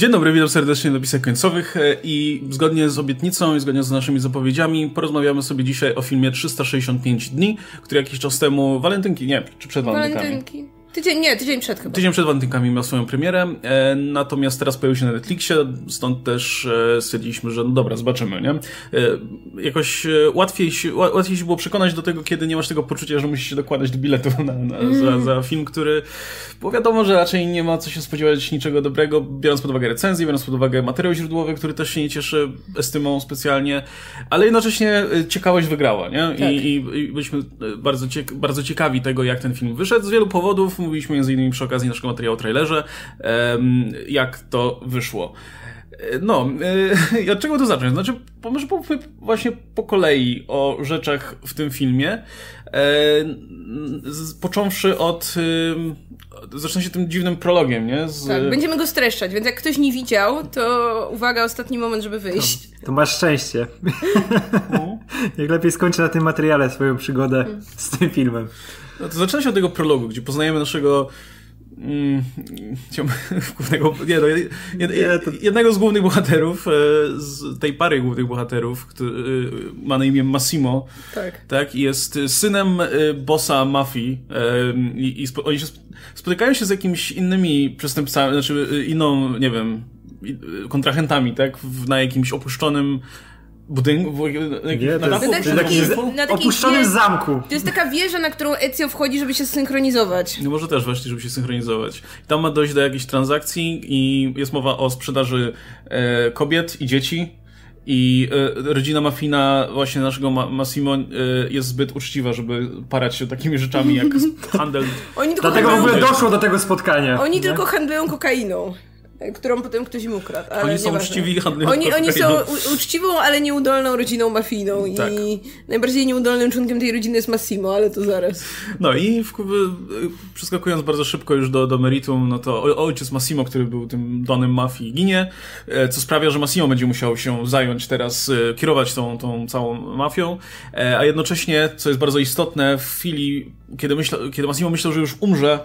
Dzień dobry, witam serdecznie na napisach końcowych e, i zgodnie z obietnicą i zgodnie z naszymi zapowiedziami porozmawiamy sobie dzisiaj o filmie 365 dni, który jakiś czas temu, walentynki, nie, czy przed. Walentynki. Tydzień, nie, tydzień przed chyba. Tydzień przed walentynkami miał swoją premierę, e, natomiast teraz pojawił się na Netflixie, stąd też e, stwierdziliśmy, że no dobra, zobaczymy, nie? E, jakoś e, łatwiej, się, ła- łatwiej się było przekonać do tego, kiedy nie masz tego poczucia, że musisz się dokładać do biletu na, na, za, za film, który, bo wiadomo, że raczej nie ma co się spodziewać niczego dobrego, biorąc pod uwagę recenzję, biorąc pod uwagę materiał źródłowy, który też się nie cieszy estymą specjalnie, ale jednocześnie e, ciekawość wygrała, nie? Tak. I, i, I byliśmy e, bardzo, ciek- bardzo ciekawi tego, jak ten film wyszedł z wielu powodów. Mówiliśmy innymi przy okazji naszego materiału o trailerze, jak to wyszło. E, No, i od czego to zacząć? Znaczy, po- może powiedzmy właśnie po kolei o rzeczach w tym filmie. E, z, począwszy od. ym, Zacznę się tym dziwnym prologiem, nie? Z, Tak, będziemy go streszczać, więc jak ktoś nie widział, to uwaga, ostatni moment, żeby wyjść. To masz szczęście. Jak lepiej skończę na tym materiale swoją przygodę z tym filmem. No to zaczyna się od tego prologu, gdzie poznajemy naszego mm, głównego, nie, no, jed, jed, jednego z głównych bohaterów, e, z tej pary głównych bohaterów, który e, ma na imię Massimo, Tak. tak, jest synem e, bossa mafii i, i spo, oni się sp- spotykają się z jakimiś innymi przestępcami, znaczy inną, nie wiem, kontrahentami, tak, w, na jakimś opuszczonym budynku, w, na, Nie, na to jest, dachu jest taki- na opuszczonym wie- zamku. To jest taka wieża, na którą Ezio wchodzi, żeby się synchronizować. No może też właśnie, żeby się synchronizować. Tam ma dojść do jakiejś transakcji i jest mowa o sprzedaży e, kobiet i dzieci. I e, rodzina mafina właśnie naszego Ma Massimo e, jest zbyt uczciwa, żeby parać się takimi rzeczami jak handel. Oni tylko, Dlatego w handlują, ogóle doszło do tego spotkania. oni nie? tylko handlują kokainą. Którą potem ktoś im ukradł. Oni są nieważne. uczciwi handlują Oni, oni są u, uczciwą, ale nieudolną rodziną mafijną. Tak. I najbardziej nieudolnym członkiem tej rodziny jest Massimo, ale to zaraz. No i w, przeskakując bardzo szybko już do, do meritum, no to ojciec Massimo, który był tym donem mafii, ginie, e, co sprawia, że Massimo będzie musiał się zająć teraz, e, kierować tą, tą całą mafią, e, a jednocześnie, co jest bardzo istotne, w chwili, kiedy, myśla, kiedy Massimo myślał, że już umrze,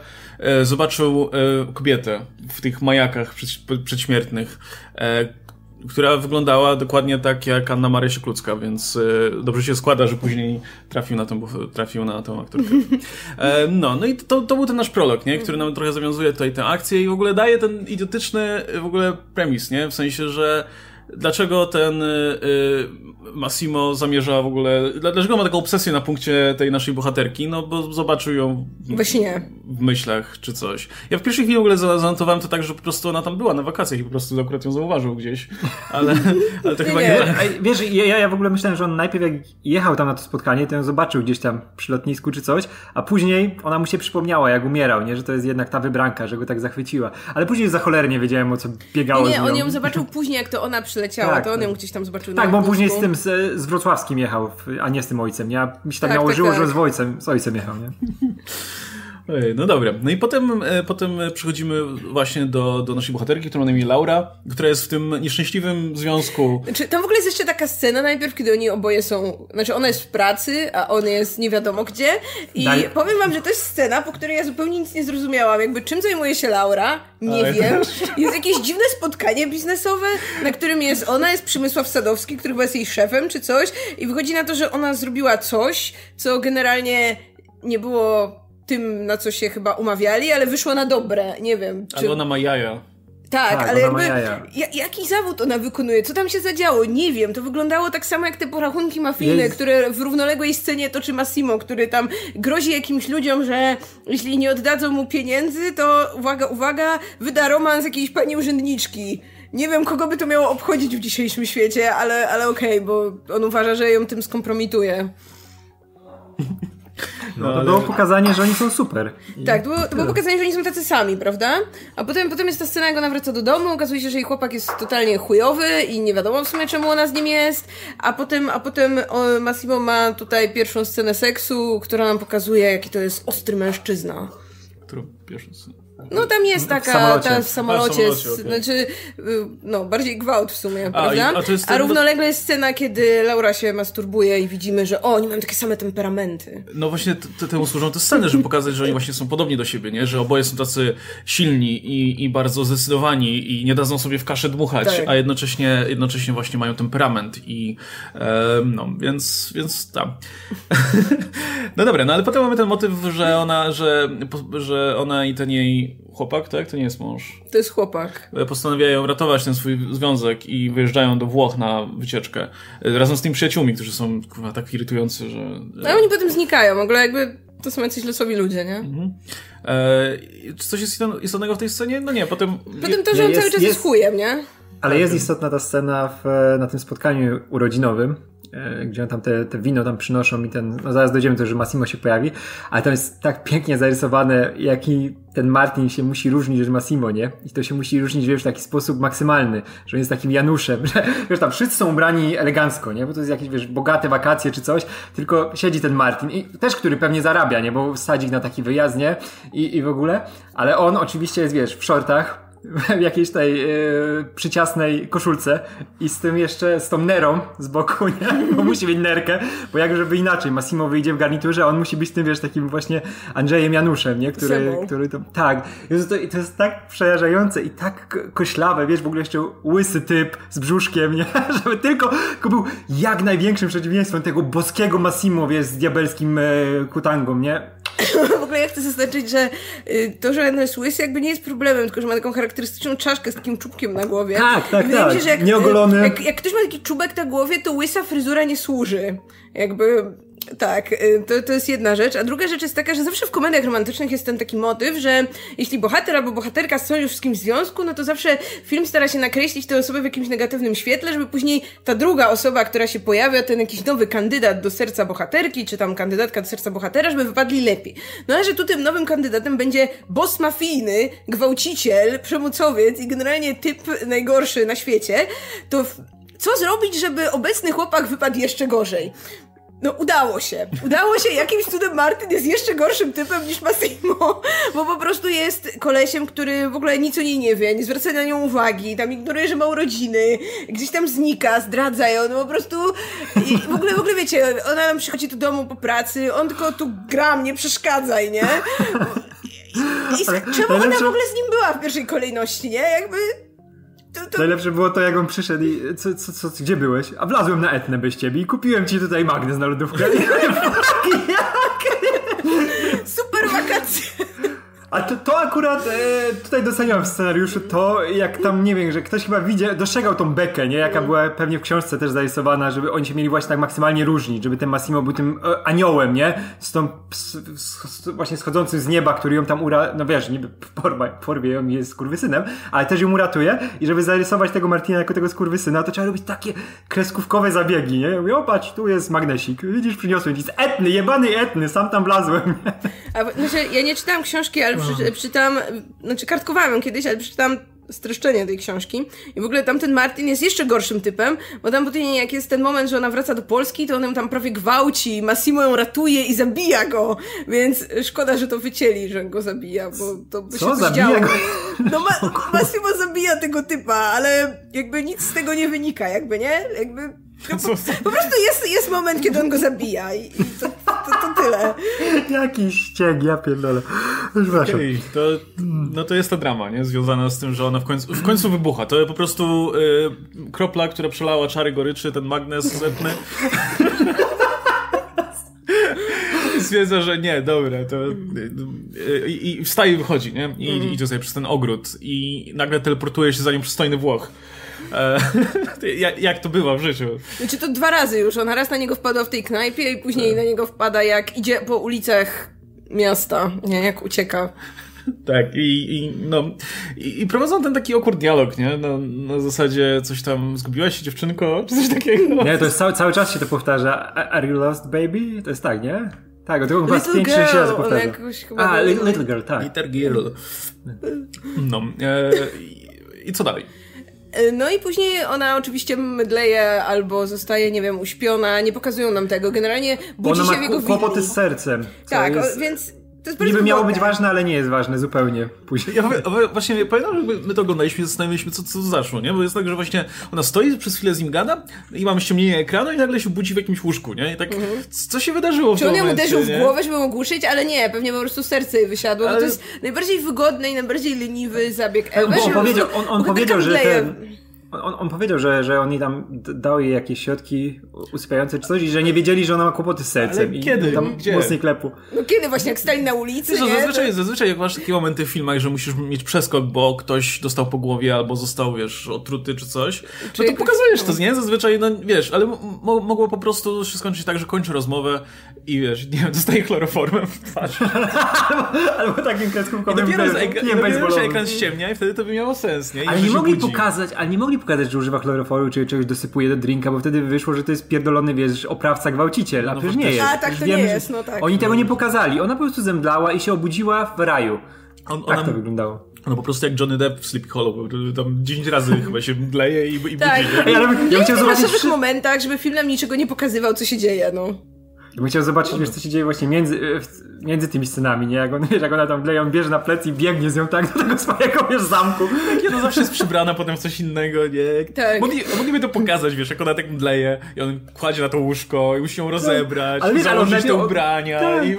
zobaczył kobietę w tych majakach przed, przedśmiertnych, e, która wyglądała dokładnie tak jak Anna Maria Sieklucka, więc e, dobrze się składa, że później trafił na tą, trafił na tą aktorkę. E, no, no i to, to był ten nasz prolog, nie? który nam trochę zawiązuje tutaj tę akcję i w ogóle daje ten idiotyczny w ogóle premis, nie? W sensie, że dlaczego ten y, y, Massimo zamierza w ogóle, dla- dlaczego ma taką obsesję na punkcie tej naszej bohaterki? No bo zobaczył ją w, We śnie. w myślach czy coś. Ja w pierwszej chwili w ogóle za- zanotowałem to tak, że po prostu ona tam była na wakacjach i po prostu akurat ją zauważył gdzieś, ale, ale to chyba nie... nie. wiesz, ja, ja w ogóle myślałem, że on najpierw jak jechał tam na to spotkanie, to ją zobaczył gdzieś tam przy lotnisku czy coś, a później ona mu się przypomniała, jak umierał, nie? Że to jest jednak ta wybranka, że go tak zachwyciła. Ale później za cholernie wiedziałem, o co biegało Nie, z nią. on ją zobaczył później, jak to ona przyleciała, Tak, to on ją gdzieś tam zobaczył Tak, bo on później z tym z, z Wrocławskim jechał, a nie z tym ojcem. Ja, mi się tak, Tak, nałożyło, tak, że tak. z ojcem, z ojcem jechał, nie? Ojej, no dobra. No i potem, e, potem przechodzimy właśnie do, do naszej bohaterki, którą ma na imię Laura, która jest w tym nieszczęśliwym związku. Znaczy, tam w ogóle jest jeszcze taka scena najpierw, kiedy oni oboje są, znaczy ona jest w pracy, a on jest nie wiadomo gdzie i Daj- powiem wam, że to jest scena, po której ja zupełnie nic nie zrozumiałam, jakby czym zajmuje się Laura, nie Ale- wiem. Jest jakieś dziwne spotkanie biznesowe, na którym jest ona, jest Przemysław Sadowski, który chyba jest jej szefem czy coś i wychodzi na to, że ona zrobiła coś, co generalnie nie było tym, na co się chyba umawiali, ale wyszło na dobre, nie wiem. Czy... Ale ona ma jaja. Tak, Tak, ale jakby. Ja, jaki zawód ona wykonuje? Co tam się zadziało? Nie wiem. To wyglądało tak samo jak te porachunki mafijne, Jest- które w równoległej scenie toczy Massimo, który tam grozi jakimś ludziom, że jeśli nie oddadzą mu pieniędzy, to uwaga, uwaga, wyda romans jakiejś pani urzędniczki. Nie wiem, kogo by to miało obchodzić w dzisiejszym świecie, ale, ale okej, bo on uważa, że ją tym skompromituje. No, to ale- było pokazanie, że oni są super. Tak, to było, to było pokazanie, że oni są tacy sami, prawda? A potem, potem jest ta scena, jak ona wraca do domu, okazuje się, że jej chłopak jest totalnie chujowy i nie wiadomo w sumie, czemu ona z nim jest. A potem, a potem o, Massimo ma tutaj pierwszą scenę seksu, która nam pokazuje, jaki to jest ostry mężczyzna. Którą pierwszą scenę? No tam jest taka, samolocie. ta w samolocie, A, w samolocie, znaczy, y, no, bardziej gwałt w sumie, prawda? i- a a równolegle jest scena, kiedy Laura się masturbuje i widzimy, że o, oni mają takie same temperamenty. No właśnie t- t- temu służą te sceny, żeby pokazać, że oni właśnie są podobni do siebie, nie? Że oboje są tacy silni i, i bardzo zdecydowani i nie dadzą sobie w kaszę dmuchać, Tak. a jednocześnie, jednocześnie właśnie mają temperament i e, no, więc, więc tam. no dobra, no ale potem mamy ten motyw, że ona, że, że ona i ten jej chłopak, tak? To nie jest mąż. To jest chłopak. Postanawiają ratować ten swój związek i wyjeżdżają do Włoch na wycieczkę. E, Razem z tymi przyjaciółmi, którzy są kurwa, tak irytujący, że... No i oni potem znikają, w ogóle jakby to są jacyś losowi ludzie, nie? E, czy coś jest istotne- istotnego w tej scenie? No nie, potem... Potem to, że on jest- cały czas jest, jest- chujem, nie? Ale jest istotna ta scena w, na tym spotkaniu urodzinowym, e, gdzie on tam te, te wino tam przynoszą i ten, no zaraz dojdziemy do tego, że Massimo się pojawi, ale to jest tak pięknie zarysowane, jaki ten Martin się musi różnić od Massimo, nie? I to się musi różnić, wiesz, w taki sposób maksymalny, że on jest takim Januszem, że, wiesz, tam wszyscy są ubrani elegancko, nie? Bo to jest jakieś, wiesz, bogate wakacje czy coś, tylko siedzi ten Martin i też, który pewnie zarabia, nie? Bo sadzi na taki wyjazd, nie? I, i w ogóle, ale on oczywiście jest, wiesz, w shortach, w jakiejś tej e, przyciasnej koszulce i z tym jeszcze, z tą nerą z boku, nie? Bo musi mieć nerkę, bo jak żeby inaczej, Massimo wyjdzie w garniturze, a on musi być tym, wiesz, takim właśnie Andrzejem Januszem, nie? Który, który to, tak. Jezu, to, to jest tak przerażające i tak ko- koślawe, wiesz, w ogóle jeszcze łysy typ z brzuszkiem, nie? Żeby tylko, tylko był jak największym przeciwieństwem tego boskiego Massimo, wiesz, z diabelskim e, kutangą, nie? W ogóle ja chcę zaznaczyć, że y, to, że on jest łysy jakby nie jest problemem, tylko że ma taką charakterystyczną czaszkę z takim czubkiem na głowie. Tak, tak, wydaje mi tak. się, że jak, Nieogolony. Jak, jak ktoś ma taki czubek na głowie, to łysa fryzura nie służy. Jakby... Tak, y, to, to jest jedna rzecz. A druga rzecz jest taka, że zawsze w komediach romantycznych jest ten taki motyw, że jeśli bohater albo bohaterka są już w kimś związku, no to zawsze film stara się nakreślić tę osobę w jakimś negatywnym świetle, żeby później ta druga osoba, która się pojawia, ten jakiś nowy kandydat do serca bohaterki, czy tam kandydatka do serca bohatera, żeby wypadli lepiej. No ale że tu tym nowym kandydatem będzie boss mafijny, gwałciciel, przemocowiec i generalnie typ najgorszy na świecie, to w- co zrobić, żeby obecny chłopak wypadł jeszcze gorzej? No udało się. Udało się. Jakimś cudem Martin jest jeszcze gorszym typem niż Massimo, bo po prostu jest kolesiem, który w ogóle nic o niej nie wie, nie zwraca na nią uwagi, tam ignoruje, że ma urodziny, gdzieś tam znika, zdradza ją, no po prostu i w ogóle, w ogóle wiecie, ona nam przychodzi do domu po pracy, on tylko tu gram, nie przeszkadzaj, nie? I, i Ale czemu ona w ogóle z nim była w pierwszej kolejności, nie? Jakby... Najlepsze było to, jak on przyszedł i co, co, co, gdzie byłeś? A wlazłem na Etnę bez ciebie i kupiłem ci tutaj magnes na lodówkę. super wakacje. A to, to akurat e, tutaj doceniam w scenariuszu to, jak tam, nie wiem, że ktoś chyba widział, dostrzegał tą bekę, nie? Jaka była pewnie w książce też zarysowana, żeby oni się mieli właśnie tak maksymalnie różnić, żeby ten Massimo był tym e, aniołem, nie? Z tą, z, z, właśnie schodzącym z nieba, który ją tam ura... No wiesz, niby porwa, porwie ją jest skurwysynem, ale też ją uratuje i żeby zarysować tego Martina jako tego skurwysyna, to trzeba robić takie kreskówkowe zabiegi, nie? O patrz, tu jest magnesik, widzisz, przyniosłem z Etny, jebany Etny, sam tam wlazłem? A, znaczy, ja nie czytałam książki, ale przy, przeczytałam, znaczy kartkowałam ją kiedyś, ale przeczytałam streszczenie tej książki. I w ogóle tamten Martin jest jeszcze gorszym typem, bo tam potem jak jest ten moment, że ona wraca do Polski, to on ją tam prawie gwałci, Massimo ją ratuje i zabija go, więc szkoda, że to wycięli, że go zabija, bo to by Co? się Zabija działo. go? No ma, Massimo zabija tego typa, ale jakby nic z tego nie wynika, jakby, nie? Jakby... No, po, po prostu jest, jest moment, kiedy on go zabija i, i to, to, to tyle. Jaki ścieg, ja pierdolę. Przepraszam. Okej, to, no to jest ta drama, nie? Związana z tym, że ona w końcu, w końcu wybucha. To po prostu y, kropla, która przelała czary goryczy, ten magnes zetny. Stwierdza, że nie, dobra, to y, y, i, i wstaje i wychodzi, nie? I Mhm. idzie sobie przez ten ogród i nagle teleportuje się za nim przystojny Włoch. E, jak, jak to bywa w życiu? Znaczy to dwa razy już. Ona raz na niego wpadła w tej knajpie i później na niego wpada jak idzie po ulicach miasta, nie, jak ucieka. Tak, i, i no, i, i prowadzą ten taki awkward dialog, nie? Na, na zasadzie coś tam, zgubiłaś się dziewczynko, czy coś takiego. Nie, to jest cały, cały czas się to powtarza. Are you lost, baby? To jest tak, nie? Tak, to chyba z Little 5 6 girl, razy powtarza. jakoś chyba A, do- li, Little Girl, tak. Peter Girl. No, e, i, i co dalej? No i później ona oczywiście mdleje albo zostaje, nie wiem, uśpiona, nie pokazują nam tego. Generalnie budzi ona się w ma jego kł- kłopoty z sercem. Tak, jest- o, więc To jest bardzo Niby miało wygodne. być ważne, ale nie jest ważne zupełnie później. Ja właśnie pamiętam, że my to oglądaliśmy i zastanawialiśmy, co, co zaszło, nie? Bo jest tak, że właśnie ona stoi, przez chwilę z nim gada i mamy ściemnienie ekranu i nagle się budzi w jakimś łóżku, nie? I tak, c- co się wydarzyło w Mhm. Czy on ją uderzył w głowę, żeby ją ogłuszyć, ale nie, pewnie po prostu serce jej wysiadło. Ale- No to jest najbardziej wygodny i najbardziej leniwy zabieg Bo ever. on on, on powiedział, że ten, on, on powiedział, że, że on jej tam dał jej jakieś środki usypiające czy coś i że nie wiedzieli, że ona ma kłopoty z sercem. Ale i kiedy? Tam Gdzie? mocniej klepu. No kiedy właśnie, jak stali na ulicy, Wiesz, no, nie? zazwyczaj, zazwyczaj jak masz takie momenty w filmach, że musisz mieć przeskok, bo ktoś dostał po głowie albo został, wiesz, otruty czy coś, no to pokazujesz to, nie? Zazwyczaj, no wiesz, ale mo- mogło po prostu się skończyć tak, że kończy rozmowę i wiesz, nie wiem, dostaje chloroformem w twarz. Albo takim I kreskówkowym dopiero, z kijem ekran, dopiero się ekran ściemnia i wtedy to by miało sens, nie? I Ale nie mogli budzi. pokazać, ale nie mogli pokazać, że używa chloroforu, czy czegoś dosypuje do drinka, bo wtedy wyszło, że to jest pierdolony, wiesz, oprawca, gwałciciel, a No przecież nie jest. A, tak to nie jest, no tak. Oni tego nie pokazali. Ona po prostu zemdlała i się obudziła w raju. On, Tak ona, to wyglądało. no po prostu jak Johnny Depp w Sleepy Hollow, tam 10 razy chyba się mdleje i, i Tak. budzi. bym- ja Ja chciał w zobaczyć, wszy- momentach, żeby film nam niczego nie pokazywał, co się dzieje, no. Ja bym chciał zobaczyć, wiesz, co się dzieje właśnie między, e, między tymi scenami, nie? Jak, on, wiesz, jak ona tam leje, on bierze na plecy i biegnie z nią tak do tego swojego, wiesz, zamku. Nie, no zawsze jest przybrana potem w coś innego, nie? Tak. Mogli, mogliby to pokazać, wiesz, jak ona tak mdleje i on kładzie na to łóżko i musi ją rozebrać, Ale wiesz, ale on założyć te ubrania Tak. i...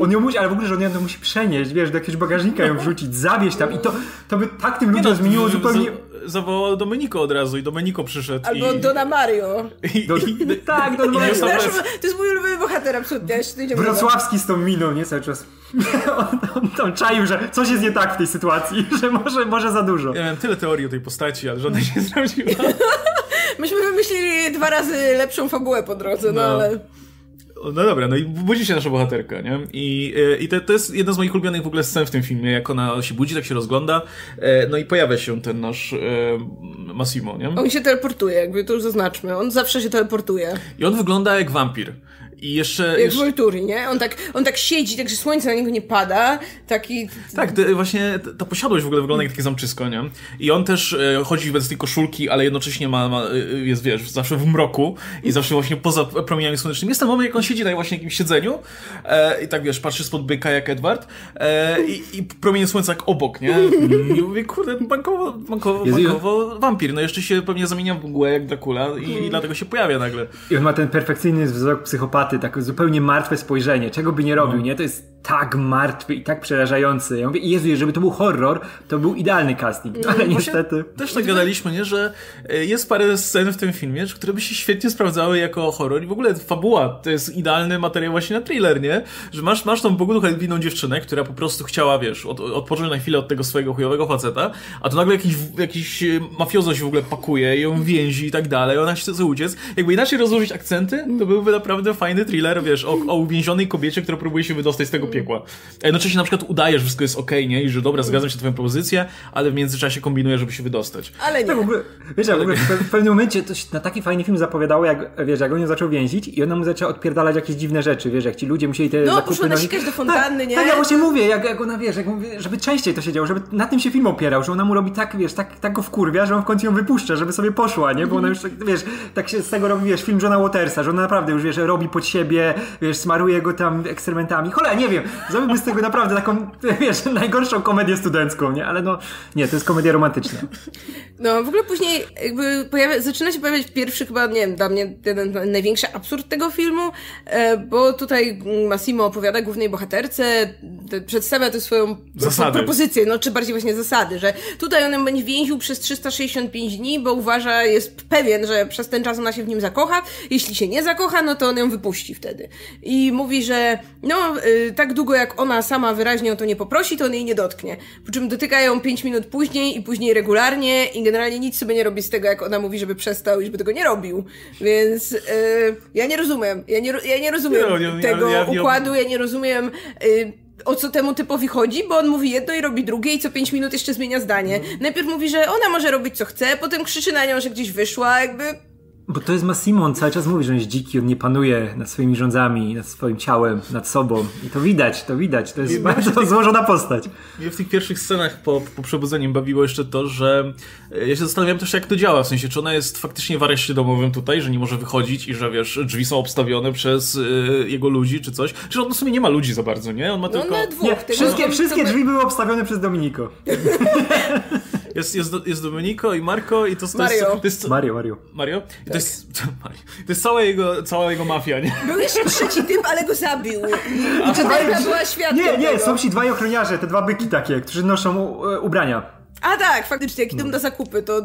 On ją musi, ale w ogóle, że on ją to musi przenieść, wiesz, do jakiegoś bagażnika ją wrzucić, zawieźć tam i to, to by tak tym ludziom zmieniło z- zupełnie... z- Zawołał Domenico od razu i Domenico przyszedł Albo i... Dona Mario. i, Do, i, i, tak, do i niosą Znasz, bez- to jest mój ulubiony bohater, absolutnie. Wrocławski z tą miną, nie? Cały czas. On, on tam czaił, że coś jest nie tak w tej sytuacji, że może, może za dużo. Ja miałem tyle teorii o tej postaci, ale żadna się nie sprawdziła. Myśmy wymyślili dwa razy lepszą fabułę po drodze, no, No. ale... No dobra, no i budzi się nasza bohaterka, nie? I, e, i to, to jest jedna z moich ulubionych w ogóle scen w tym filmie, jak ona się budzi, tak się rozgląda, e, no i pojawia się ten nasz e, Massimo, nie? On się teleportuje, jakby to już zaznaczmy. On zawsze się teleportuje. I on wygląda jak wampir. I jeszcze... Jak w jeszcze... Nie? On tak, on tak siedzi, tak że słońce na niego nie pada. Taki... Tak, to, właśnie ta- posiadłość w ogóle wygląda jak takie zamczysko, nie? I on też e, chodzi bez tej koszulki, ale jednocześnie ma, ma, e, jest, wiesz, zawsze w mroku i zawsze właśnie poza promieniami słonecznymi. Jest ten moment, jak on siedzi na właśnie jakimś siedzeniu e, i tak, wiesz, patrzy spod byka jak Edward e, i, i promienie słońca jak obok, nie? I mówię, kurde, bankowo, bankowo, bankowo wampir. No jeszcze się pewnie zamienia w mgłę jak Dracula i, i dlatego się pojawia nagle. I on ma ten perfekcyjny wzrok psychopaty, tak zupełnie martwe spojrzenie, czego by nie robił, nie? To jest tak martwy i tak przerażający. Ja mówię, Jezu, żeby to był horror, to był idealny casting, ale Właśnie niestety... Też tak gadaliśmy, nie, że e, jest parę scen w tym filmie, które by się świetnie sprawdzały jako horror i w ogóle fabuła to jest idealny materiał właśnie na thriller, nie? Że masz, masz tą bogoduchowną dziewczynę, która po prostu chciała, wiesz, od, odpocząć na chwilę od tego swojego chujowego faceta, a to nagle jakiś, jakiś e, mafiozo się w ogóle pakuje, ją więzi i tak dalej, ona się chce uciec. Jakby inaczej rozłożyć akcenty, to byłby naprawdę fajny thriller, wiesz, o, o uwięzionej kobiecie, która próbuje się wydostać z tego piekła. A jednocześnie na przykład udaje, że wszystko jest okej, nie? I że dobra, zgadzam się na twoją propozycję, ale w międzyczasie kombinuje, żeby się wydostać. Ale nie. Tak, w ogóle, wiesz, w, ogóle w, pe- w pewnym momencie to się na taki fajny film zapowiadało, jak, wiesz, jak on ją zaczął więzić i ona mu zaczęła odpierdalać jakieś dziwne rzeczy, wiesz, jak ci ludzie musieli te No, zakupy... poszła nosić. nasikać do fontanny, tak, nie? Tak, ja właśnie mówię, jak, jak ona, wiesz, jak mówię, żeby częściej to się działo, żeby na tym się film opierał, że ona mu robi tak, wiesz, tak, tak go wkurwia, że on w końcu ją wypuszcza, żeby sobie poszła, nie? Bo ona już, tak, wiesz, tak się z tego robi, wiesz, film Johna Watersa, że ona naprawdę już, wiesz, robi pod siebie, wiesz, smaruje go tam ekstrementami. Cholera, nie wiem, zrobiłby z tego naprawdę taką, wiesz, najgorszą komedię studencką, nie? Ale no, nie, to jest komedia romantyczna. No, w ogóle później jakby pojawia, zaczyna się pojawiać pierwszy chyba, nie wiem, dla mnie jeden największy absurd tego filmu, e, bo tutaj Massimo opowiada głównej bohaterce, te, przedstawia tę swoją Zasady. propozycję, no czy bardziej właśnie zasady, że tutaj on ją będzie więził przez 365 dni, bo uważa, jest pewien, że przez ten czas ona się w nim zakocha, jeśli się nie zakocha, no to on ją wypuści wtedy. I mówi, że no, y, tak długo jak ona sama wyraźnie o to nie poprosi, to on jej nie dotknie. Po czym dotyka ją 5 minut później i później regularnie i generalnie nic sobie nie robi z tego, jak ona mówi, żeby przestał i żeby tego nie robił. Więc y, ja nie rozumiem. Ja nie, ja nie rozumiem nie, tego ja- ja- układu, ja nie rozumiem. Y, o co temu typowi chodzi, bo on mówi jedno i robi drugie i co 5 minut jeszcze zmienia zdanie. Mhm. Najpierw mówi, że ona może robić co chce, potem krzyczy na nią, że gdzieś wyszła, jakby Bo to jest Massimo, on cały czas mówi, że on jest dziki, on nie panuje nad swoimi rządzami, nad swoim ciałem, nad sobą. I to widać, to widać, to jest bardzo właśnie- złożona postać. Mnie w tych pierwszych scenach po, po przebudzeniu bawiło jeszcze to, że e, ja się zastanawiałem też jak to działa, w sensie czy ona jest faktycznie w areszcie domowym tutaj, że nie może wychodzić i że wiesz, drzwi są obstawione przez e, jego ludzi czy coś, czy on w sumie nie ma ludzi za bardzo, nie? On ma No tylko... dwóch. Nie, wszystkie, wszystkie drzwi były obstawione przez Dominiko. Jest, jest, jest Domenico i Marco i to, to Mario. jest... To jest Mario, Mario. Mario? I to jest... Mario. To jest cała jego, cała jego mafia, nie? Był jeszcze trzeci typ, ale go zabił. I Czeterka była świadkiem Nie, nie, tego. są ci dwaj ochroniarze, te dwa byki takie, którzy noszą u, e, ubrania. A tak, faktycznie, jak idą na zakupy, to...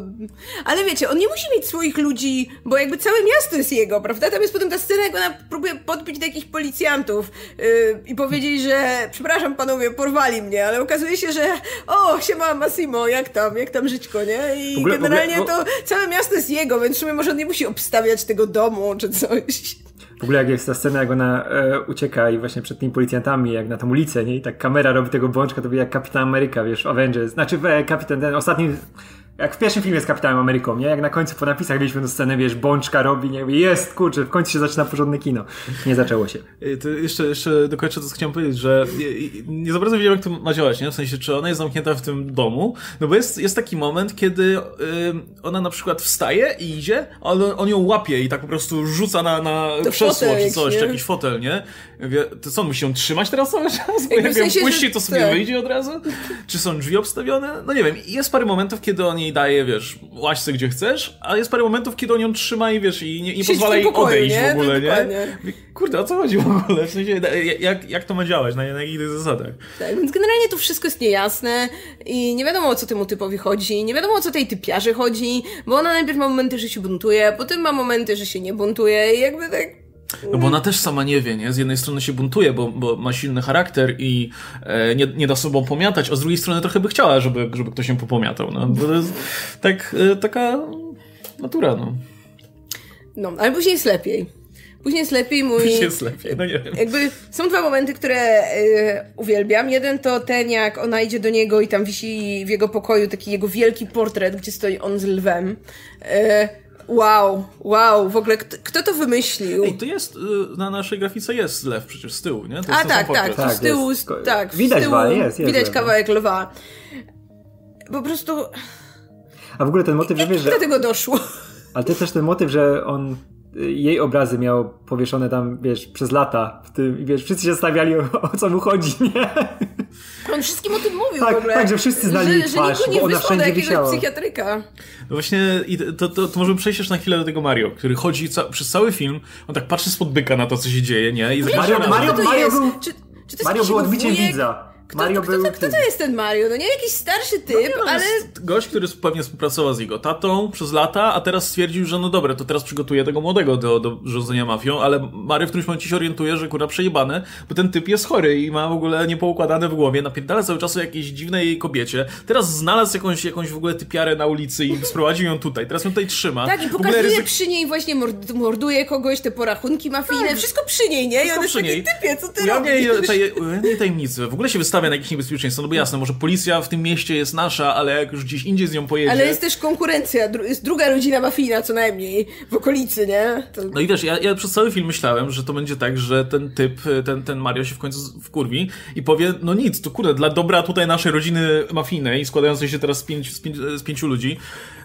Ale wiecie, on nie musi mieć swoich ludzi, bo jakby całe miasto jest jego, prawda? Tam jest potem ta scena, jak ona próbuje podbić do jakichś policjantów yy, i powiedzieć, że przepraszam panowie, porwali mnie, ale okazuje się, że o, siema Massimo, jak tam, jak tam żyćko, nie? I ogóle- w ogóle- generalnie bo- to całe miasto jest jego, więc w sumie może on nie musi obstawiać tego domu czy coś. W ogóle jak jest ta scena, jak ona e, ucieka i właśnie przed tymi policjantami, jak na tą ulicę, nie? I tak kamera robi tego bączka, to wie jak Kapitan Ameryka, wiesz, Avengers. Znaczy, e, Kapitan, ten ostatni, jak w pierwszym filmie z Kapitanem Ameryką, nie? Jak na końcu po napisach mieliśmy tę scenę, wiesz, bączka robi, nie? Jest, kurczę, w końcu się zaczyna porządne kino. Nie zaczęło się. Ej, To jeszcze, jeszcze dokończę to, co chciałem powiedzieć, że nie, nie za bardzo wiedziałem, jak to ma działać, nie? W sensie, czy ona jest zamknięta w tym domu, no bo jest, jest taki moment, kiedy ona na przykład wstaje i idzie, ale on ją łapie i tak po prostu rzuca na, na To krzesło fotel czy coś, nie? czy jakiś fotel, nie? To co, on musi ją trzymać teraz cały czas? Bo jak ją puści, to sobie tak. wyjdzie od razu? Czy są drzwi obstawione? No nie wiem, jest parę momentów, kiedy on jej daje, wiesz, łaźce gdzie chcesz, a jest parę momentów, kiedy on ją trzyma i wiesz, i nie, nie pozwala jej pokoju, odejść nie? w ogóle, nie? Kurde, o co chodzi w ogóle? W sensie, jak, jak to ma działać? Na, na jakich zasadach? Tak, więc generalnie to wszystko jest niejasne i nie wiadomo o co temu typowi chodzi, nie wiadomo o co tej typiarze chodzi, bo ona najpierw ma momenty, że się buntuje, potem ma momenty, że się nie buntuje i jakby tak... No bo ona też sama nie wie, nie? Z jednej strony się buntuje, bo, bo ma silny charakter i e, nie, nie da sobą pomiatać, a z drugiej strony trochę by chciała, żeby, żeby ktoś się popomiatał. No, bo to jest tak, e, taka natura, no. No, ale później jest lepiej. Później jest lepiej, mój... Już jest lepiej, no nie wiem. Jakby są dwa momenty, które y, uwielbiam. Jeden to ten, jak ona idzie do niego i tam wisi w jego pokoju taki jego wielki portret, gdzie stoi on z lwem. Y, wow, wow, w ogóle kto, kto to wymyślił? Ej, to jest, e, na naszej grafice jest lew przecież z tyłu, nie? To A tak, tak, to Tak, z tyłu, jest. Tak, widać z tyłu jest, jest widać lew. kawałek lwa. Po prostu, A w ogóle ten motyw, że jak wiesz, że... do tego doszło? Ale to jest też ten motyw, że on y, jej obrazy miał powieszone tam, wiesz, przez lata w tym i wiesz, wszyscy się stawiali o, o co mu chodzi, nie? On wszystkim o tym mówił Tak, w ogóle. tak, że wszyscy znali że, jej że twarz, nie bo ona wszędzie jakiegoś wisiała. psychiatryka. No właśnie, i to, to, to możemy przejść jeszcze na chwilę do tego Mario, który chodzi ca przez cały film, on tak patrzy spod byka na to, co się dzieje, nie? I Mario- Mario- Mario jest? był- Czy, czy to jest Mario był odbiciem widza. Kto, Mario kto, był kto, kto to jest ten Mario? No nie jakiś starszy typ, No, ale... jest gość, który pewnie współpracował z jego tatą przez lata, a teraz stwierdził, że no dobra, to teraz przygotuje tego młodego do, do rządzenia mafią, ale Mary w którymś momencie się orientuje, że kurwa przejebane, bo ten typ jest chory i ma w ogóle niepoukładane w głowie, napierdala cały czas o jakiejś dziwnej kobiecie, teraz znalazł jakąś, jakąś w ogóle typiarę na ulicy i sprowadził ją tutaj, teraz ją tutaj trzyma. Tak, i pokazuje ryzyk- przy niej właśnie mord morduje kogoś, te porachunki mafijne, wszystko przy niej, nie? I Wszystko on jest taki niej. typie, co ty Ujawnia jej, robisz? taj, tajemnicy. W ogóle się wystawia na jakieś niebezpieczeństwo, no bo jasne, może policja w tym mieście jest nasza, ale jak już gdzieś indziej z nią pojedzie... Ale jest też konkurencja, jest druga rodzina mafijna co najmniej w okolicy, nie? To... No i wiesz, ja, ja przez cały film myślałem, że to będzie tak, że ten typ, ten, ten Mario się w końcu wkurwi i powie, no nic, to kurde, dla dobra tutaj naszej rodziny mafijnej, składającej się teraz z, pięć, z, pięć, z pięciu ludzi,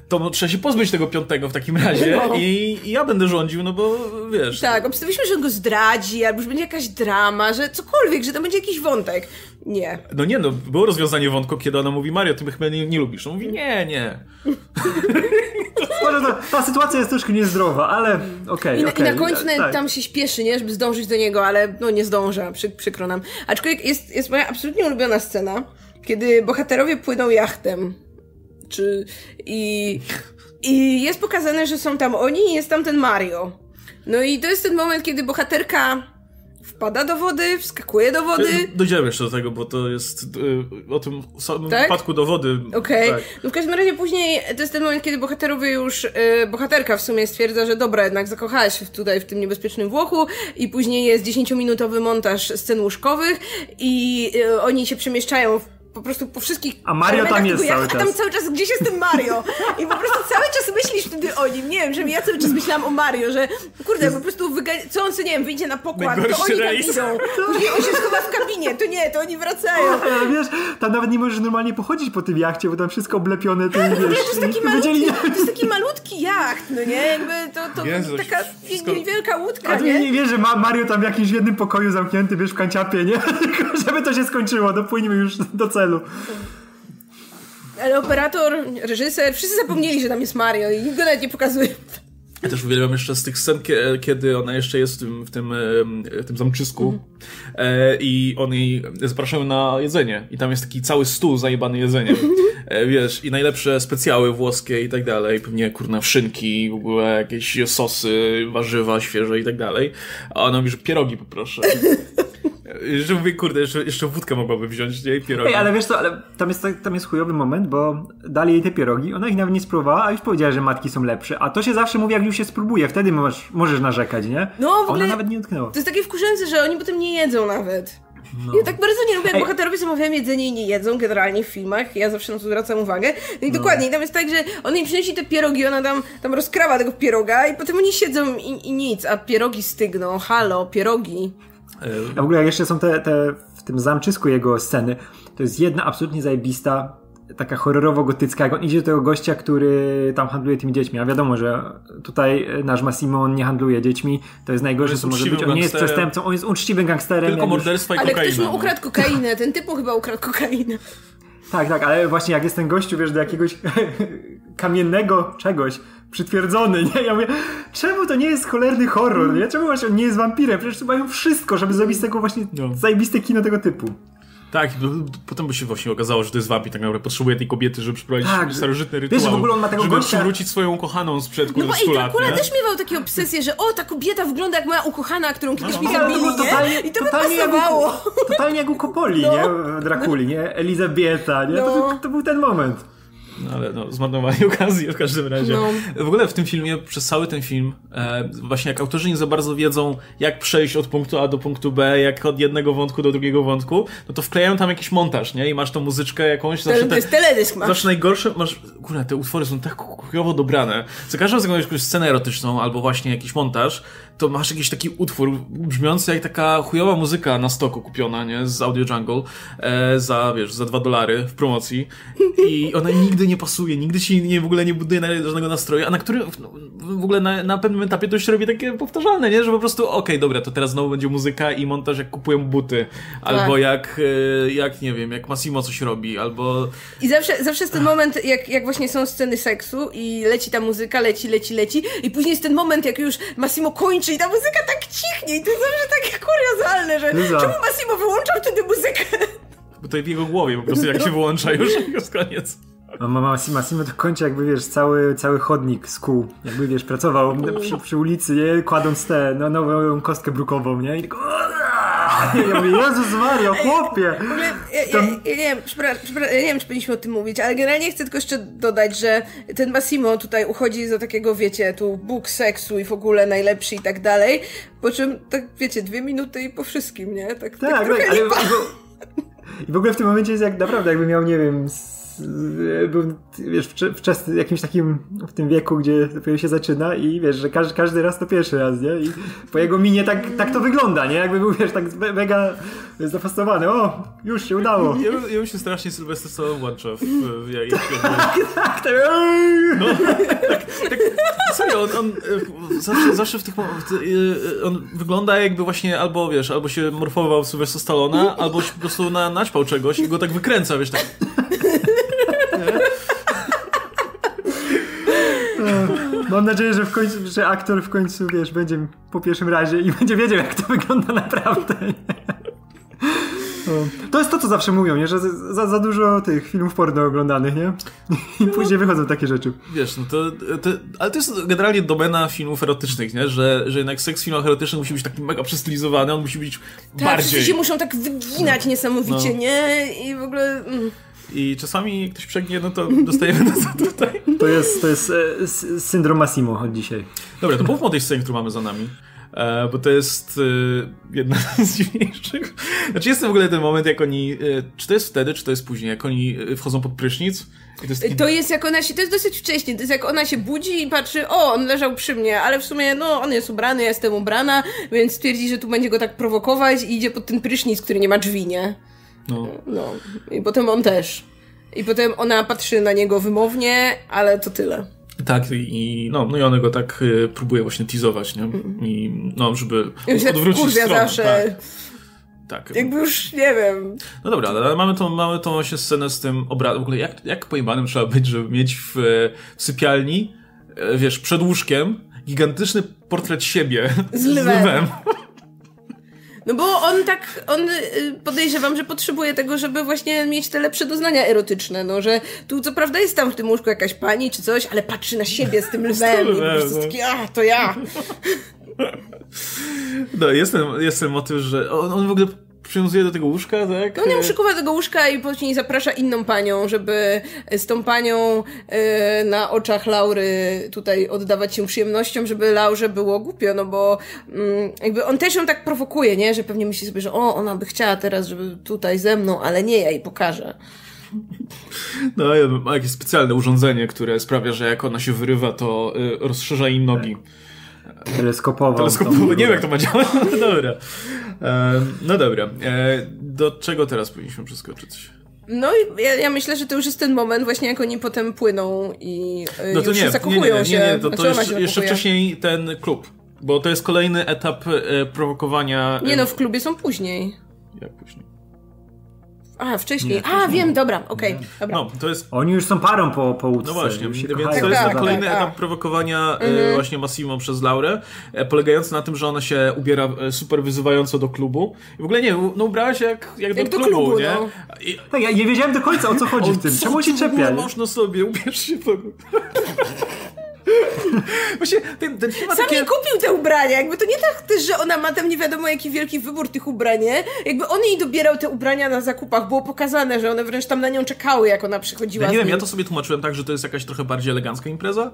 to trzeba się pozbyć tego piątego w takim razie No. i, i ja będę rządził, no bo wiesz... Tak, obstawiliśmy, że on go zdradzi, albo że będzie jakaś drama, że cokolwiek, że to będzie jakiś wątek. Nie. No nie no, było rozwiązanie wątku, kiedy ona mówi, Mario, ty mnie chyba nie, nie lubisz. On mówi, nie, nie. Może to, ta sytuacja jest troszkę niezdrowa, ale okej, I, na- okej. I na końcu Tak. tam się śpieszy, nie? Żeby zdążyć do niego, ale no nie zdąża, przy, przykro nam. Aczkolwiek jest, jest moja absolutnie ulubiona scena, kiedy bohaterowie płyną jachtem. Czy... I... I jest pokazane, że są tam oni i jest tam ten Mario. No i to jest ten moment, kiedy bohaterka wpada do wody, wskakuje do wody. Dojdziemy jeszcze do tego, bo to jest y, o tym samym Tak? wpadku do wody. Okej. Tak. No w każdym razie później to jest ten moment, kiedy bohaterowie już, y, bohaterka w sumie stwierdza, że dobra, jednak zakochałaś się tutaj w tym niebezpiecznym Włochu i później jest 10-minutowy montaż scen łóżkowych i y, oni się przemieszczają w po prostu po wszystkich... A Mario tam jest cały jak, A czas. tam cały czas gdzieś jest ten Mario. I po prostu cały czas myślisz wtedy o nim. Nie wiem, że ja cały czas myślałam o Mario, że kurde, po prostu wyga- co on sobie, nie wiem, wyjdzie na pokład, to oni tam idą. Później on się schowa w kabinie, to nie, to oni wracają. Ale wiesz, tam nawet nie możesz normalnie pochodzić po tym jachcie, bo tam wszystko oblepione tym, wiesz, To jest taki malutki, to jest taki malutki jacht, no nie? Jakby to, to Jezu, taka wszystko- niewielka łódka, A ty nie, nie? wiesz, że ma Mario tam w jakimś jednym pokoju zamknięty, wiesz, w kanciapie, nie? Żeby to się skończyło, dopłyniemy już do celu. Ale operator, reżyser, wszyscy zapomnieli, że tam jest Mario i go nawet nie pokazuje. Ja też uwielbiam jeszcze z tych scen, kie- kiedy ona jeszcze jest w tym, w tym, w tym zamczysku e, i oni zapraszają na jedzenie i tam jest taki cały stół zajebany jedzeniem. E, wiesz, i najlepsze specjały włoskie i tak dalej, pewnie kurna szynki, w ogóle jakieś sosy, warzywa świeże i tak dalej. A ona mówi, że pierogi poproszę. Że mówię, kurde, jeszcze, jeszcze wódkę mogłaby wziąć, nie? I pierogi. Ej, ale wiesz co, ale tam jest, tam jest chujowy moment, bo dali jej te pierogi, ona ich nawet nie spróbowała, a już powiedziała, że matki są lepsze. A to się zawsze mówi, jak już się spróbuje, wtedy możesz, możesz narzekać, nie? No, w ogóle- Ona nawet nie dotknęła. To jest takie wkurzające, że oni potem nie jedzą nawet. Ja tak bardzo nie lubię, jak Ej. bohaterowie zamawiają jedzenie i nie jedzą, generalnie w filmach. Ja zawsze na to zwracam uwagę. No i dokładnie, i tam jest tak, że on jej przynosi te pierogi, ona tam, tam rozkrawa tego pieroga i potem oni siedzą i, i nic, a pierogi stygną. Halo, pierogi. A w ogóle jak jeszcze są te, te w tym zamczysku jego sceny, to jest jedna absolutnie zajebista, taka horrorowo-gotycka, jak on idzie do tego gościa, który tam handluje tymi dziećmi. A wiadomo, że tutaj nasz Massimo on nie handluje dziećmi, to jest najgorsze, jest co może być. On nie jest przestępcą, on jest uczciwym gangsterem. Tylko jak już- morderstwa i Ale kokaina. ktoś mu no. ukradł kokainę, ten typu chyba ukradł kokainę. Tak, tak, ale właśnie jak jest ten gościu, wiesz, do jakiegoś kamiennego czegoś przytwierdzony, nie? Ja mówię, czemu to nie jest cholerny horror, nie? Czemu właśnie on nie jest wampirem? Przecież mają wszystko, żeby zrobić z tego właśnie No. zajebiste kino tego typu. Tak, potem by się właśnie okazało, że to jest wampir, tak naprawdę potrzebuje tej kobiety, żeby przeprowadzić Tak, starożytny wiesz, rytuał. w ogóle on ma tego żeby gościa- przywrócić swoją ukochaną sprzed No kurde bo 100 ej, lat, Dracula nie? też miewał takie obsesje, że o, ta kobieta wygląda jak moja ukochana, którą kiedyś No, mi no, to zabili, było totalnie, nie? I to by totalnie, jak pasowało. u, totalnie jak u Coppoli, No. nie? Drakuli, nie? Elizabieta, nie? To, No. był- to był ten moment. No, ale no, zmarnowali okazję w każdym razie. No. W ogóle w tym filmie, przez cały ten film, e, właśnie jak autorzy nie za bardzo wiedzą, jak przejść od punktu A do punktu B, jak od jednego wątku do drugiego wątku, no to wklejają tam jakiś montaż, nie? I masz tą muzyczkę jakąś, zawsze To jest teledysk masz. Zawsze najgorsze, masz, kurde, te utwory są tak chujowo dobrane. Za każdym razem, jakąś scenę erotyczną albo właśnie jakiś montaż, to masz jakiś taki utwór brzmiący jak taka chujowa muzyka na stoku kupiona, nie? Z Audio Jungle, e, za, wiesz, za dwa dolary w promocji. I ona nigdy nie pasuje, nigdy ci nie, w ogóle nie buduje żadnego nastroju, a na którym, no, w ogóle na, na pewnym etapie to już się robi takie powtarzalne, nie? Że po prostu, okej, dobra, to teraz znowu będzie muzyka i montaż jak kupują buty, albo jak, e, jak, nie wiem, jak Massimo coś robi, albo... I zawsze, zawsze jest ten moment, jak, jak właśnie są sceny seksu i leci ta muzyka, leci, leci, leci i później jest ten moment, jak już Massimo kończy i ta muzyka tak cichnie i to jest zawsze takie kuriozalne, że Liza. czemu Massimo wyłączał wtedy muzykę? Bo to w jego głowie po prostu, jak się wyłącza już, jest koniec. Massimo to kończy jakby, wiesz, cały, cały chodnik z kół. Jakby, wiesz, pracował przy, przy ulicy, nie? Kładąc tę no, nową kostkę brukową, nie? I tylko... Ja mówię, Jezus Mario, chłopie! W ogóle, ja, ja, ja, nie wiem, ja nie wiem, czy powinniśmy o tym mówić, ale generalnie chcę tylko jeszcze dodać, że ten Massimo tutaj uchodzi za takiego, wiecie, tu Bóg seksu i w ogóle najlepszy i tak dalej, po czym, tak wiecie, dwie minuty i po wszystkim, nie? Tak, tak, Tak, tak, ale i w ogóle w tym momencie jest jak naprawdę jakby miał, nie wiem, był, wiesz, wcze- wczesny, jakimś takim w tym wieku, gdzie dopiero się zaczyna i wiesz, że każdy, każdy raz to pierwszy raz, nie? I po jego minie tak, tak to wygląda, nie? Jakby był, wiesz, tak me- mega zafascynowany. O, już się udało. Ja bym, ja bym się strasznie Sylwester Stallone włącza w, w, jak, jak, Tak, tak, ej! no, tak, tak, serio, on, on e, zawsze, zawsze w tych w, e, on wygląda jakby właśnie albo, wiesz, albo się morfował w Sylwester Stallona, albo się po prostu na, naćpał czegoś i go tak wykręca, wiesz, tak. Mam nadzieję, że w końcu, że aktor w końcu, wiesz, będzie po pierwszym razie i będzie wiedział, jak to wygląda naprawdę. To jest to, co zawsze mówią, nie? Że za, za dużo tych filmów porno oglądanych, nie? I później wychodzą takie rzeczy. Wiesz, no to, to, ale to jest generalnie domena filmów erotycznych, nie? Że, że jednak seks w filmach erotycznych musi być taki mega przestylizowany, on musi być Tak, bardziej. wszyscy się muszą tak wyginać niesamowicie, No. nie? I w ogóle... Mm. I czasami jak ktoś przegnie, no to dostajemy na to tutaj. To jest, to jest e, syndrom Massimo od dzisiaj. Dobra, to mówmy o tej scenie, którą mamy za nami. E, bo to jest e, jedna z dziwniejszych. Znaczy jest w ogóle ten moment, jak oni. E, czy to jest wtedy, czy to jest później, jak oni e, wchodzą pod prysznic? To, jest taki... to jest jak ona się, to jest dosyć wcześnie, to jest jak ona się budzi i patrzy, o, on leżał przy mnie, ale w sumie, no, on jest ubrany, ja jestem ubrana, więc stwierdzi, że tu będzie go tak prowokować i idzie pod ten prysznic, który nie ma drzwi, nie? No. No. I potem on też. I potem ona patrzy na niego wymownie, ale to tyle. Tak, i, no, no i on go tak y, próbuje właśnie teasować, nie? I no, żeby I odwrócić stronę. zawsze. Tak. Tak. Jakby już nie wiem. No dobra, ale mamy tą, mamy tą właśnie scenę z tym obrazem. W ogóle jak, jak pojebanym trzeba być, żeby mieć w, w sypialni, e, wiesz, przed łóżkiem gigantyczny portret siebie z lwem. Z lwem. No bo on tak, on y, podejrzewam, że potrzebuje tego, żeby właśnie mieć te lepsze doznania erotyczne, no, że tu co prawda jest tam w tym łóżku jakaś pani czy coś, ale patrzy na siebie z tym lwem i po prostu taki, a, to ja. No, jest ten, jest ten motyw, że on, on w ogóle przywiązuje do tego łóżka, tak? No nie do tego łóżka i później zaprasza inną panią, żeby z tą panią yy, na oczach Laury tutaj oddawać się przyjemnościom, żeby Laurze było głupio, no bo yy, jakby on też ją tak prowokuje, nie? Że pewnie myśli sobie, że o, ona by chciała teraz, żeby tutaj ze mną, ale nie, ja jej pokażę. No, ma jakieś specjalne urządzenie, które sprawia, że jak ona się wyrywa, to y, rozszerza im nogi. Teleskopowo. Teleskopowo, nie wiem jak to ma działać, no dobra. E, no dobra. E, do czego teraz powinniśmy przeskoczyć? No i ja, ja, myślę, że to już jest ten moment właśnie jak oni potem płyną i e, no to już nie, się zakochują nie, nie, nie, nie, nie, to, to znaczy jeszcze, jeszcze wcześniej ten klub. Bo to jest kolejny etap e, prowokowania. Nie no, w klubie są później. Jak później? A, wcześniej. Nie, A, wiem, dobra, okej. Okay, no, to jest... Oni już są parą po, po łódce. No właśnie, więc to jest tak, kolejny tak, etap tak. prowokowania e, mhm. właśnie Massimo przez Laurę, e, polegający na tym, że ona się ubiera e, super wyzywająco do klubu. I w ogóle nie, no ubrała się jak, jak, jak do, do, klubu, klubu nie? No. I... Tak, ja nie wiedziałem do końca o co chodzi o, w tym. Czemu się czepia? Można sobie, ubierz się to. Właśnie ten, ten film Sam takie... kupił te ubrania, jakby to nie tak też, że ona ma tam nie wiadomo jaki wielki wybór tych ubrań, nie? Jakby on jej dobierał te ubrania na zakupach, było pokazane, że one wręcz tam na nią czekały, jak ona przychodziła. Ja nie wiem, ja to sobie tłumaczyłem tak, że to jest jakaś trochę bardziej elegancka impreza.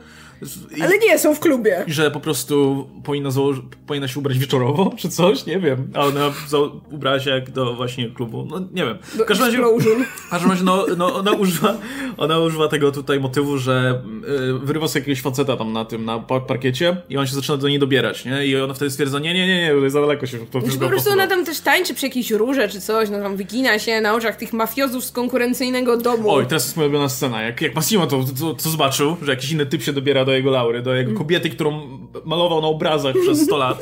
I... Ale nie, są w klubie. I że po prostu powinna, założy... powinna się ubrać wieczorowo, czy coś, nie wiem. A ona za... ubrała się jak do właśnie klubu, no nie wiem. W każdym razie, w każdym razie no, no, ona, używa, ona używa tego tutaj motywu, że yy, wyrywa sobie jakiegoś faceta tam na tym, na parkiecie i on się zaczyna do niej dobierać, nie? I ona wtedy stwierdza, nie, nie, nie, nie, za daleko się to Po prostu ona tam też tańczy przy jakiejś róże czy coś, no tam wygina się na oczach tych mafiozów z konkurencyjnego domu. Oj, teraz jest moja ulubiona scena. Jak, jak Massimo to, to, to zobaczył, że jakiś inny typ się dobiera do jego Laury, do jego kobiety, którą malował na obrazach przez 100 lat.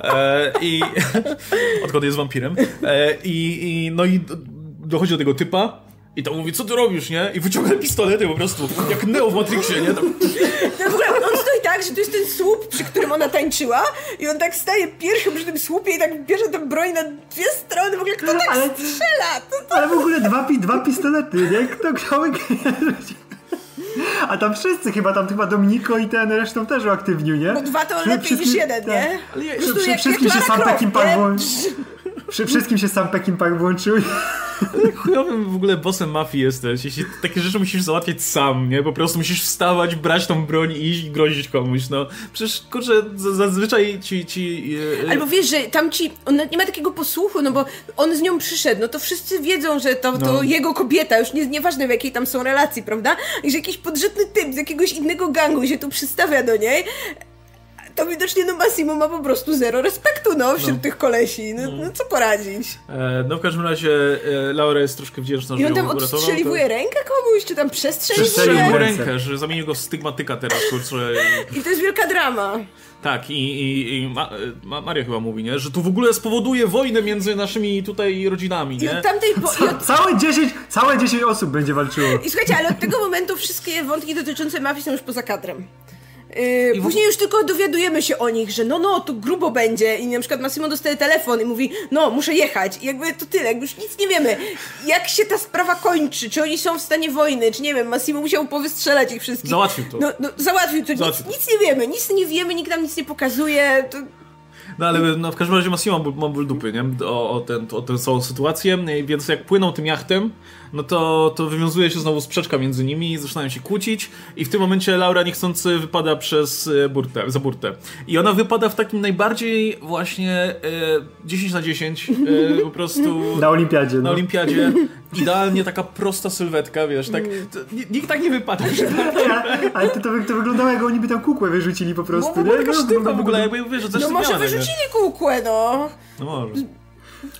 E, I odkąd jest wampirem. E, i, I no i dochodzi do tego typa, i tam mówi, co ty robisz, nie? I wyciąga pistolety po prostu, jak Neo w Matrixie, nie? Tam... No w ogóle on stoi tak, że to jest ten słup, przy którym ona tańczyła i on tak staje pierwszym przy tym słupie i tak bierze tę broń na dwie strony, w ogóle kto tak ale, strzela? To, to... Ale w ogóle dwa, dwa pistolety, nie? Kto chciał a tam wszyscy chyba, tam chyba Dominiko i ten resztą też uaktywnił, nie? No dwa to lepiej niż jeden, nie? Tak. Ale ja, przy, przy, wszystkim się sam takim pan przy wszystkim się sam Pekin Park włączył. Ale chujowym w ogóle bossem mafii jesteś. Jeśli takie rzeczy musisz załatwiać sam, nie? Po prostu musisz wstawać, brać tą broń i iść i grozić komuś, no. Przecież, kurczę, zazwyczaj ci... ci yy... Albo wiesz, że tam ci... On nie ma takiego posłuchu, no bo on z nią przyszedł, no to wszyscy wiedzą, że to, to no. jego kobieta, już nie, nieważne w jakiej tam są relacji, prawda? I że jakiś podrzutny typ z jakiegoś innego gangu się tu przystawia do niej to widocznie no Massimo ma po prostu zero respektu no, wśród no. tych kolesi. No, no, co poradzić? E, no w każdym razie e, Laura jest troszkę wdzięczna, że I on tam odstrzeliwuje to... rękę komuś, czy tam przestrzeliwuje? Przestrzelił rękę, że zamienił go w stygmatyka teraz, kurczę. I to jest wielka drama. Tak, i, i, i Ma, Ma, Maria chyba mówi, nie? że to w ogóle spowoduje wojnę między naszymi tutaj rodzinami. Nie? I tamtej po... Ca całe, 10, całe 10 osób będzie walczyło. I słuchajcie, ale od tego momentu wszystkie wątki dotyczące mafii są już poza kadrem. Yy, później już tylko dowiadujemy się o nich, że no, no, to grubo będzie i na przykład Massimo dostaje telefon i mówi, no, muszę jechać i jakby to tyle, już nic nie wiemy. Jak się ta sprawa kończy, czy oni są w stanie wojny, czy nie wiem, Massimo musiał powystrzelać ich wszystkich. Załatwił to. No, no załatwił to, załatwił. Nic, nic, nie wiemy, nic nie wiemy, nikt nam nic nie pokazuje, to... No ale no, w każdym razie Massimo mam, ból- dupy, nie? O, o, ten, o tę całą sytuację, więc jak płyną tym jachtem, no to, to wywiązuje się znowu sprzeczka między nimi, zaczynają się kłócić i w tym momencie Laura niechcący wypada przez e, burtę, za burtę. I ona wypada w takim najbardziej właśnie e, 10 na 10, e, po prostu... Na olimpiadzie. Na No. olimpiadzie. Idealnie taka prosta sylwetka, wiesz, tak, to, ni- nikt tak nie wypada. Ale to, to, to wyglądało jak oni by tam kukłę wyrzucili po prostu. No, nie? taka No, sztywna no, w ogóle, jakby wiesz, że coś No może wyrzucili kółkłę, no. No może.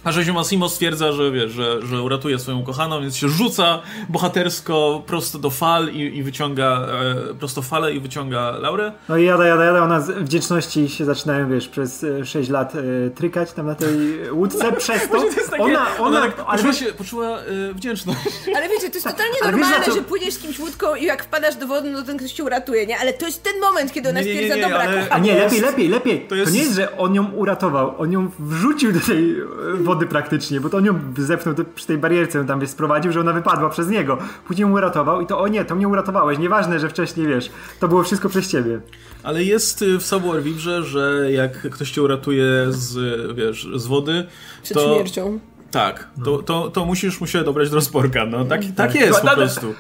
A Rzeziu Massimo stwierdza, że wiesz, że, że uratuje swoją ukochaną, więc się rzuca bohatersko prosto do fal i, i wyciąga e, prosto falę i wyciąga Laurę. No i jada, jada, jada, ona z wdzięczności się zaczynają, wiesz, przez e, 6 lat e, trykać tam na tej łódce, przez to To jest takie, ona, ona, tak ale poczuła, wiesz, się, poczuła e, wdzięczność. Ale wiecie, to jest totalnie ale wiesz, normalne, co- że płyniesz z kimś łódką i jak wpadasz do wody, no to ten ktoś cię uratuje, nie? Ale to jest ten moment, kiedy ona Nie, nie, nie, stwierdza, nie, dobra, ale- A nie, lepiej, lepiej, lepiej. To, to jest- nie jest, że on ją uratował, on ją wrzucił do tej e, wody praktycznie, bo to on ją zepchnął do, przy tej barierce, ją tam wiesz, sprowadził, że ona wypadła przez niego. Później ją uratował i to o nie, to mnie uratowałeś. Nieważne, że wcześniej wiesz, to było wszystko przez ciebie. Ale jest y, w Savoir Vivre, że jak ktoś cię uratuje z, wiesz, z wody, Przed to... śmiercią. Tak, to, to, to musisz mu się dobrać do rozporka, no tak, tak jest po No, no, prostu.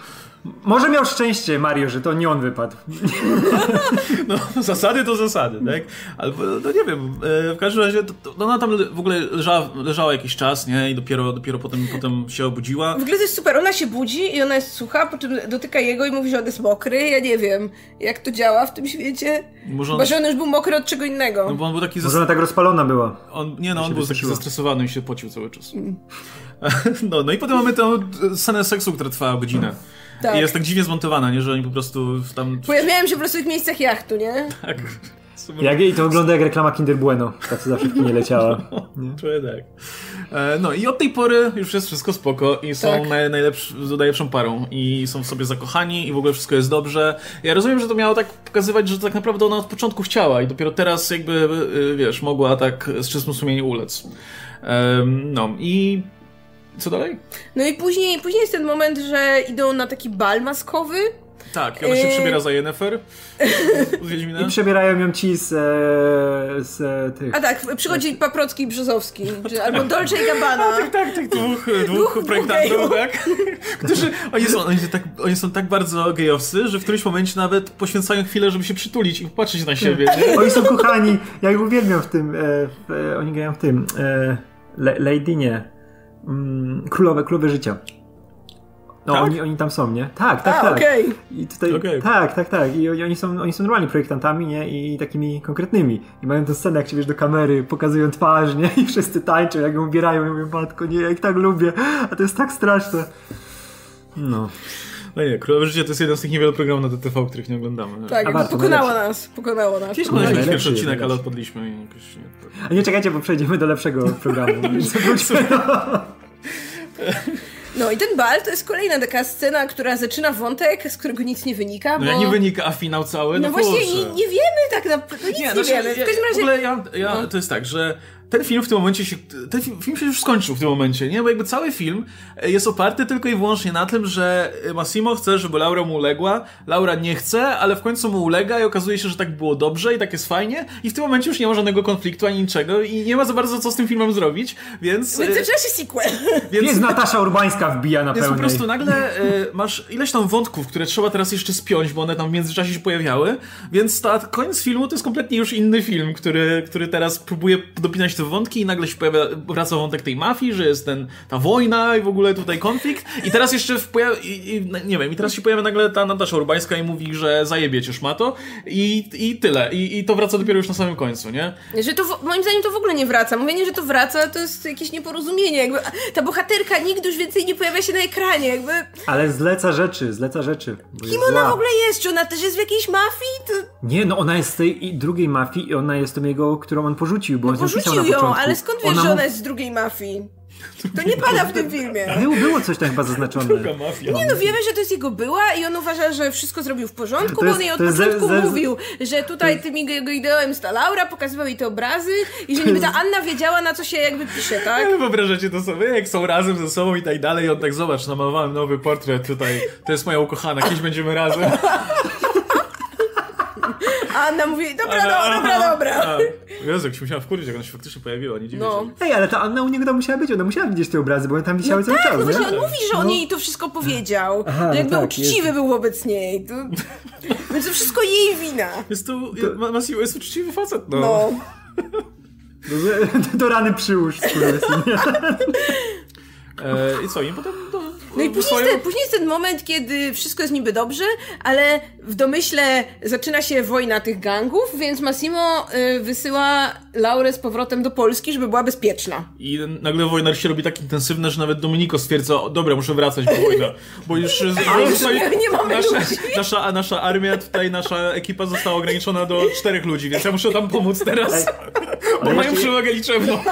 Może miał szczęście Mario, że to nie on wypadł. No, zasady to zasady, tak? Albo, no nie wiem, e, w każdym razie to, to ona tam w ogóle leżała, leżała jakiś czas, nie? I dopiero, dopiero potem, potem się obudziła. W ogóle to jest super, ona się budzi i ona jest sucha, po czym dotyka jego i mówi, że on jest mokry. Ja nie wiem, jak to działa w tym świecie. Może on, Chyba, że on już był mokry od czego innego. no bo on był taki... Może ona tak rozpalona była. On, nie no, on był taki zestresowany i się pocił cały czas. No, no i potem mamy tę scenę seksu, która trwała godzinę. Tak. I jest tak dziwnie zmontowana, nie? Że oni po prostu tam... Pojawiałem się po prostu w miejscach jachtu, nie? Tak. Jak, I to wygląda jak reklama Kinder Bueno, ta co zawsze w kinie leciała. Czuję tak. E, No i od tej pory już jest wszystko spoko i są Tak. naj, najlepszą parą i są w sobie zakochani i w ogóle wszystko jest dobrze. Ja rozumiem, że to miało tak pokazywać, że tak naprawdę ona od początku chciała i dopiero teraz jakby, y, wiesz, mogła tak z czystym sumieniem ulec. Em, No i co dalej? No i później, później jest ten moment, że idą na taki bal maskowy. Tak, i ona się Yy. przebiera za Yennefer. I przebierają ją ci z, e, z e, tych... A tak, przychodzi Paprocki i Brzozowski, czy, albo Dolce i Gabbana. Tak, tak, tych dwóch, dwóch Dwóch projektantów, tak? Którzy, oni są, oni, są tak, oni są tak bardzo gejowscy, że w którymś momencie nawet poświęcają chwilę, żeby się przytulić i popatrzeć na siebie, nie? Oni są kochani, ja ich uwielbiam w tym, e, w, e, oni grają w tym, e, Le, Lady nie, mm, Królowe, Królowe Życia. No, Tak? oni, oni tam są, nie? Tak, tak, A, tak. okej. I tutaj, Okej. tak, tak, tak. I oni, są, oni są normalnie projektantami, nie? I takimi konkretnymi. I mają tę scenę, jak się wiesz do kamery, pokazują twarz, nie? I wszyscy tańczą, jak ją ubierają. I mówią, matko, nie, ja ich tak lubię. A to jest tak straszne. No. No nie, Królowe Życie to jest jeden z tych niewielu programów na DTV, których nie oglądamy. Tak, A warto, pokonało nas, pokonało nas. Nagrać najlepszy pierwszy odcinek, ale odpadliśmy i jakoś nie... A nie czekajcie, bo przejdziemy do lepszego programu. No i ten bal to jest kolejna taka scena, która zaczyna wątek, z którego nic nie wynika, No bo... jak nie wynika, a finał cały, no, No właśnie, nie, nie wiemy tak naprawdę, no nic nie, znaczy, wiemy. W ja- każdym W razie... ogóle ja, ja, No. to jest tak, że ten film w tym momencie się, ten film, film się już skończył w tym momencie, nie? Bo jakby cały film e, jest oparty tylko i wyłącznie na tym, że Massimo chce, żeby Laura mu uległa, Laura nie chce, ale w końcu mu ulega i okazuje się, że tak było dobrze i tak jest fajnie i w tym momencie już nie ma żadnego konfliktu ani niczego i nie ma za bardzo co z tym filmem zrobić, więc... Więc e, zaczyna się sequel. więc Jest Natasza Urbańska wbija na więc po pełnej. prostu nagle e, masz ileś tam wątków, które trzeba teraz jeszcze spiąć, bo one tam w międzyczasie się pojawiały, więc ta koniec filmu to jest kompletnie już inny film, który, który teraz próbuje dopinać te wątki i nagle się pojawia, wraca wątek tej mafii, że jest ten, ta wojna i w ogóle tutaj konflikt i teraz jeszcze w pojawia, i, i, nie wiem, i teraz się pojawia nagle ta Natasza Urbańska i mówi, że zajebie cię szmato i, i tyle. I, I to wraca dopiero już na samym końcu, nie? Że to, w- moim zdaniem to w ogóle nie wraca. Mówienie, że to wraca, to jest jakieś nieporozumienie. Jakby, ta bohaterka nigdy już więcej nie pojawia się na ekranie. Jakby, Ale zleca rzeczy, zleca rzeczy. kim ona w ogóle jest? Czy ona też jest w jakiejś mafii? To Nie, no ona jest z tej drugiej mafii i ona jest tą jego, którą on porzucił, bo on ją pisał porzucił na ją, ale skąd wiesz, Ona że ona jest z drugiej mafii? To nie pada w tym filmie. Było, było coś tam chyba zaznaczone. mafia. Nie no, wiemy, że to jest jego była i on uważa, że wszystko zrobił w porządku, To bo jest- on jej od jest początku ze- ze- mówił, że tutaj tym jego ideałem jest ta Laura, pokazywał jej te obrazy i że niby ta Anna wiedziała, na co się jakby pisze, tak? Ale Wyobrażacie to sobie, jak są razem ze sobą i tak dalej, i on tak, zobacz, namalowałem nowy portret tutaj, to jest moja ukochana, kiedyś będziemy razem. A Anna mówi, dobra, no, dobra, dobra. A, Jezu, jak się musiała wkurzyć, jak ona się faktycznie pojawiła, nie dziwię No. się. Ej, ale ta Anna u niego tam musiała być, ona musiała widzieć te obrazy, bo one tam wisiały cały Tak, czas, no nie? właśnie on mówi, że on No. jej to wszystko powiedział. Aha, no jakby tak, uczciwy jest. był wobec niej. To... Więc to wszystko jej wina. Jest to, Ma- Massimo jest uczciwy facet, no. No. No, że- Do rany przyłóż, skurwysyn? E, I co, i potem No i później swoją- jest, ten, później jest ten moment, kiedy wszystko jest niby dobrze, ale w domyśle zaczyna się wojna tych gangów, więc Massimo y, wysyła Laurę z powrotem do Polski, żeby była bezpieczna. I nagle wojna się robi tak intensywna, że nawet Dominiko stwierdza, o, dobra, muszę wracać, bo wojna. Bo już, tutaj nie- mamy nasza, ludzi. nasza, nasza armia, tutaj nasza ekipa została ograniczona do czterech ludzi, więc ja muszę tam pomóc teraz, bo ale mają jeszcze- przewagę liczebną.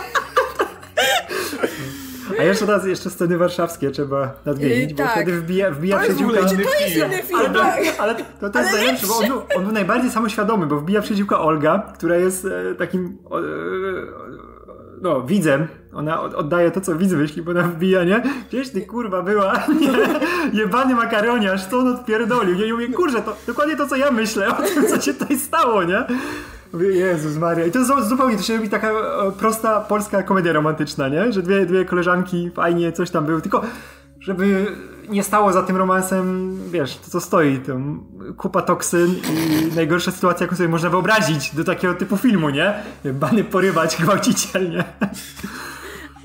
A jeszcze raz, jeszcze sceny warszawskie trzeba nadmienić, Yy, bo tak. wtedy wbija, wbija przyjaciółka... To jest inny film, Ale, tak. ale to, to jest Ale najlepsze, bo on był, on był najbardziej samoświadomy, bo wbija przyjaciółka Olga, która jest e, takim e, no, widzem. Ona od- oddaje to, co widz myśli, bo ona wbija, nie? Gdzieś ty kurwa była, nie? Jebany makaroniarz, co on odpierdolił? Nie, I mówię, kurczę, to dokładnie to, co ja myślę o tym, co się tutaj stało, nie? Jezus Maria. I to zu- zupełnie, to się robi taka e, prosta polska komedia romantyczna, nie? Że dwie, dwie koleżanki fajnie coś tam były, tylko żeby nie stało za tym romansem, wiesz, to co stoi, tam kupa toksyn i najgorsza sytuacja, jaką sobie można wyobrazić do takiego typu filmu, nie? Bany porywać, gwałciciel, nie?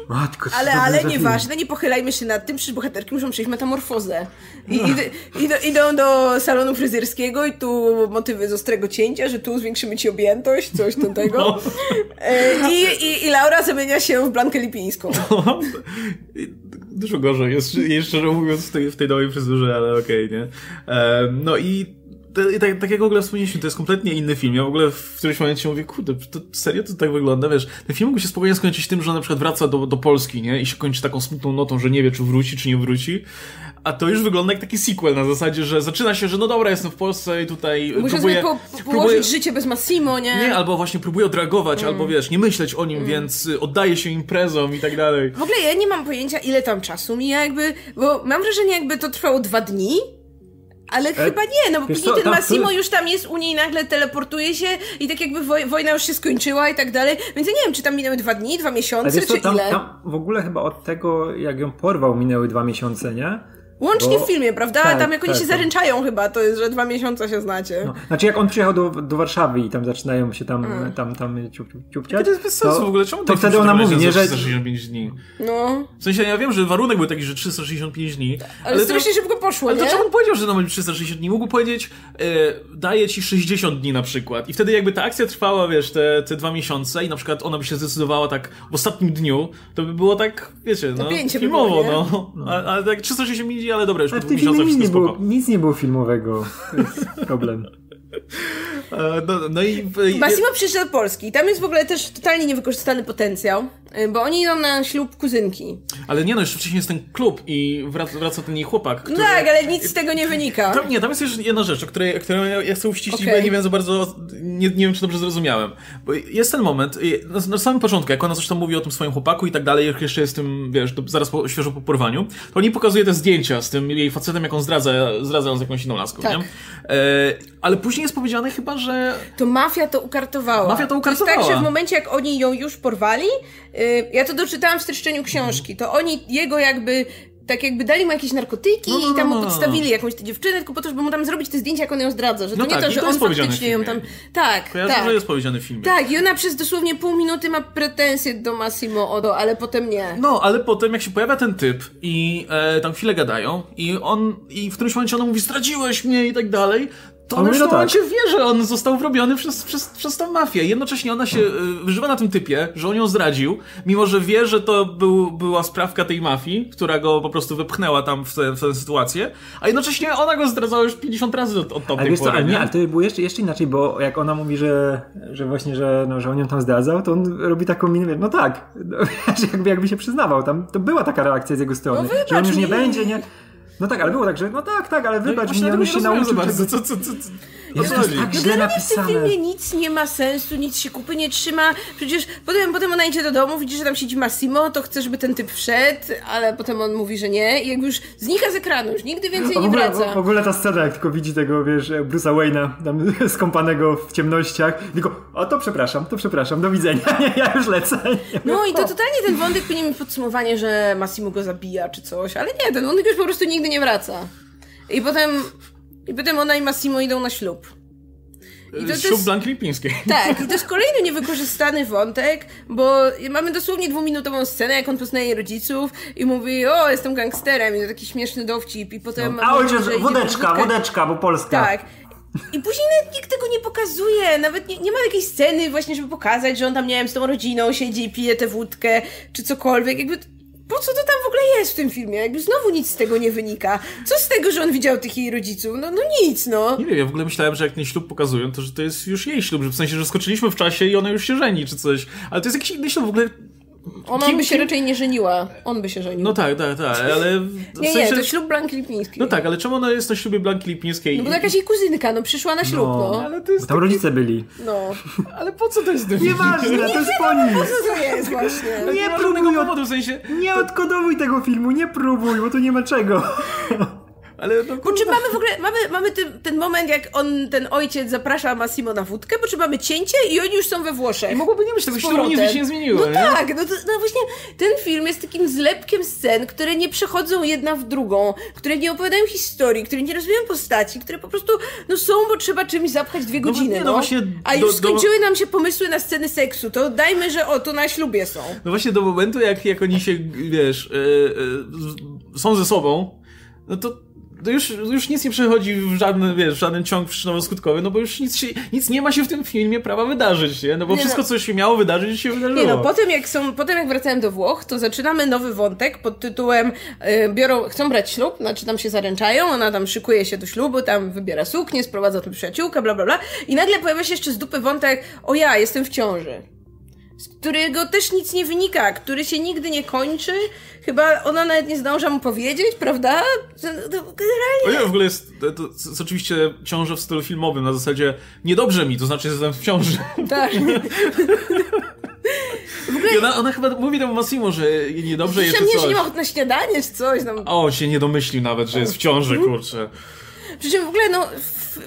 Matko, Ale, ale nieważne, nie pochylajmy się nad tym, przecież bohaterki muszą przejść metamorfozę. I idę, idą, idą do salonu fryzjerskiego i tu motywy z ostrego cięcia, że tu zwiększymy ci objętość, coś do tego. No. E, I, i, I Laura zamienia się w Blankę Lipińską. Dużo gorzej jest, szczerze mówiąc w tej, w tej nowej fryzurze, ale okej, nie? Em, no i tak, tak jak w ogóle wspomnieliśmy, to jest kompletnie inny film. Ja w ogóle w którymś momencie mówię, kurde, to serio to tak wygląda, wiesz, ten film mógł się spokojnie skończyć tym, że on na przykład wraca do, do Polski, nie? I się kończy taką smutną notą, że nie wie, czy wróci, czy nie wróci. A to już wygląda jak taki sequel na zasadzie, że zaczyna się, że no dobra, jestem w Polsce i tutaj Muszę próbuję... sobie po, położyć życie bez Massimo, nie? Nie, albo właśnie próbuję odreagować, Mm. albo wiesz, nie myśleć o nim, więc y, oddaję się imprezom i tak dalej. W ogóle ja nie mam pojęcia, ile tam czasu mija jakby, bo mam wrażenie, jakby to trwało dwa dni. Ale chyba nie, no bo E, później co, ten Massimo już tam jest u niej, nagle teleportuje się i tak jakby woj wojna już się skończyła i tak dalej. Więc ja nie wiem, czy tam minęły dwa dni, dwa miesiące, co, czy tam, ile. tam w ogóle chyba od tego, jak ją porwał, minęły dwa miesiące, nie? Łącznie bo- w filmie, prawda? Tak, tam jak oni tak, się tak. zaręczają chyba, to jest, że dwa miesiące się znacie. No, znaczy jak on przyjechał do, do Warszawy i tam zaczynają się tam, tam, tam ciup, ciup, ciupciać, To jest bez sensu w ogóle, czemu to taki wtedy ona mówi, nie, że... 365 dni. No, W sensie ja wiem, że warunek był taki, że 365 dni, ale, to, strasznie szybko poszło, ale nie? to czemu on powiedział, że to ma być 360 dni? Mógł powiedzieć, e, daję ci 60 dni na przykład. I wtedy jakby ta akcja trwała, wiesz, te, te dwa miesiące i na przykład ona by się zdecydowała tak w ostatnim dniu, to by było tak, wiecie, no, Napięcie by filmowo, było, no. A, ale tak 360 dni, ale dobra, już po Ale w dwóch miesiącach nic nie, wszystko było, spoko. nic nie było filmowego. To jest problem. E, no, no i... Massimo przyjeżdża do Polski i tam jest w ogóle też totalnie niewykorzystany potencjał, bo oni idą na ślub kuzynki. ale nie no, jeszcze wcześniej jest ten klub i wraca, wraca ten jej chłopak, który... No tak, ale nic z tego nie wynika. Tam, nie, tam jest jeszcze jedna rzecz, o której, którą ja, chcę uściślić, Okej. bo ja nie wiem za bardzo, nie, nie wiem, czy dobrze zrozumiałem. Bo jest ten moment, i na, na samym początku, jak ona zresztą mówi o tym swoim chłopaku i tak dalej, jak jeszcze jest tym, wiesz, to zaraz po, świeżo po porwaniu, to oni pokazuje te zdjęcia z tym jej facetem, jak on zdradza, zdradza ją z jakąś inną laską, Tak. nie? E, ale później jest powiedziane chyba, że To mafia to ukartowała. Mafia to jest ukartowała. tak, że w momencie jak oni ją już porwali, y, ja to doczytałam w streszczeniu książki, to oni jego jakby tak jakby dali mu jakieś narkotyki No, no, i tam no, mu no, podstawili jakąś tę dziewczynę, tylko po to, żeby mu tam zrobić te zdjęcia, jak on ją zdradza. Że to No nie tak, to, i że to on jest powiedziane w faktycznie ją tam... Tak, kojarzę, tak. że jest powiedziane w filmie. Tak, i ona przez dosłownie pół minuty ma pretensje do Massimo Odo, ale potem nie. No, ale potem jak się pojawia ten typ i e, tam chwilę gadają i on, i w którymś momencie ona mówi, zdradziłeś mnie i tak dalej, to On już w no tak. momencie wie, że on został wrobiony przez, przez, przez tą mafię. Jednocześnie ona się e, wyżywa na tym typie, że on ją zdradził, mimo że wie, że to był, była sprawka tej mafii, która go po prostu wypchnęła tam w, te, w tę sytuację, a jednocześnie ona go zdradzała już 50 razy od, od Ale tamtej pory, ale nie, nie? ale to było jeszcze, jeszcze inaczej, bo jak ona mówi, że, że właśnie, że, no, że on ją tam zdradzał, to on robi taką minę, no tak, no, jakby, jakby się przyznawał, tam to była taka reakcja z jego strony, No wybacz że on już nie mi. będzie, nie... No tak, ale było tak, że no tak, tak, ale No wybacz właśnie mi, on się nauczył bardzo, co, co, co, to jest chodzi? tak No źle w tym napisane. filmie nic nie ma sensu, nic się kupy nie trzyma. Przecież potem, potem ona idzie do domu, widzi, że tam siedzi Massimo, to chce, żeby ten typ wszedł, ale potem on mówi, że nie i jakby już znika z ekranu, już nigdy więcej w nie ogóle, wraca. w ogóle ta scena, jak tylko widzi tego, wiesz, Bruce'a Wayne'a tam skąpanego w ciemnościach, tylko, o to przepraszam, to przepraszam, do widzenia, nie, ja już lecę. No i to totalnie ten wątek powinien mieć podsumowanie, że Massimo go zabija czy coś, ale nie, ten wątek już po prostu nigdy nie wraca. I potem, i potem ona i Massimo idą na ślub. I to, to Ślub Blanki Lipińskiej. tak, i to jest kolejny niewykorzystany wątek, bo mamy dosłownie dwuminutową scenę, jak on poznaje rodziców i mówi, o, jestem gangsterem, i to taki śmieszny dowcip, i potem... A mówi, ojciec, wódeczka, wódeczka, bo Polska. Tak. I później nawet nikt tego nie pokazuje, nawet nie, nie ma jakiejś sceny właśnie, żeby pokazać, że on tam, nie wiem, z tą rodziną siedzi i pije tę wódkę, czy cokolwiek, jakby... Po co to tam w ogóle jest w tym filmie? Jakby znowu nic z tego nie wynika. Co z tego, że on widział tych jej rodziców? No, no nic, no. Nie wiem, ja w ogóle myślałem, że jak ten ślub pokazują, to że to jest już jej ślub, że w sensie, że skoczyliśmy w czasie i ona już się żeni, czy coś. Ale to jest jakiś inny ślub w ogóle. Ona Kim- by się kim- raczej nie żeniła. On by się żenił. No tak, tak, tak, ale w nie, sensie... nie, to ślub Blanki Lipińskiej. No tak, ale czemu ona jest na ślubie Blanki Lipińskiej? No bo to jakaś jej kuzynka, no przyszła na ślub, No. no. Ale to jest Bo tam rodzice byli. No. Ale po co to jest ten Nieważne, to jest po nic. Co to jest właśnie? Nie, Nie próbuj od- powodu, w sensie... Nie odkodowuj tego filmu, nie próbuj, bo tu nie ma czego. Ale no, Bo czy mamy w ogóle, mamy, mamy ten, ten moment, jak on, ten ojciec zaprasza Massimo na wódkę, bo czy mamy cięcie i oni już są we Włoszech. I mogłoby nie być tego nic powrotem. się nie zmieniło, No nie? tak, no, to, no właśnie ten film jest takim zlepkiem scen, które nie przechodzą jedna w drugą, które nie opowiadają historii, które nie rozwijają postaci, które po prostu no są, bo trzeba czymś zapchać dwie godziny, nie, no. no właśnie A do- już do- skończyły nam się pomysły na sceny seksu, to dajmy, że o, to na ślubie są. No właśnie do momentu, jak, jak oni się, wiesz, e, e, są ze sobą, no to, to już, już nic nie przechodzi w żaden, wiesz, w żaden ciąg przyczynowo-skutkowy, no bo już nic, się, nic nie ma się w tym filmie prawa wydarzyć, nie? No bo Nie wszystko, no. co się miało wydarzyć, się wydarzyło. Nie no, potem jak są, potem jak wracałem do Włoch, to zaczynamy nowy wątek pod tytułem y, biorą, chcą brać ślub, znaczy tam się zaręczają, ona tam szykuje się do ślubu, tam wybiera suknię, sprowadza tu przyjaciółkę, bla bla bla i nagle pojawia się jeszcze z dupy wątek, o ja, jestem w ciąży. Z którego też nic nie wynika, który się nigdy nie kończy. Chyba ona nawet nie zdąża mu powiedzieć, prawda? Generalnie O nie, w ogóle jest, to, to jest oczywiście ciąża w stylu filmowym, na zasadzie niedobrze mi, to znaczy, że jestem w ciąży. tak. I ona, ona chyba mówi temu Massimo, że niedobrze jest Przecież mnie, nie ma na śniadanie czy coś. Tam. O, się nie domyślił nawet, że jest w ciąży, Mhm. kurczę. Przy czym w ogóle, no,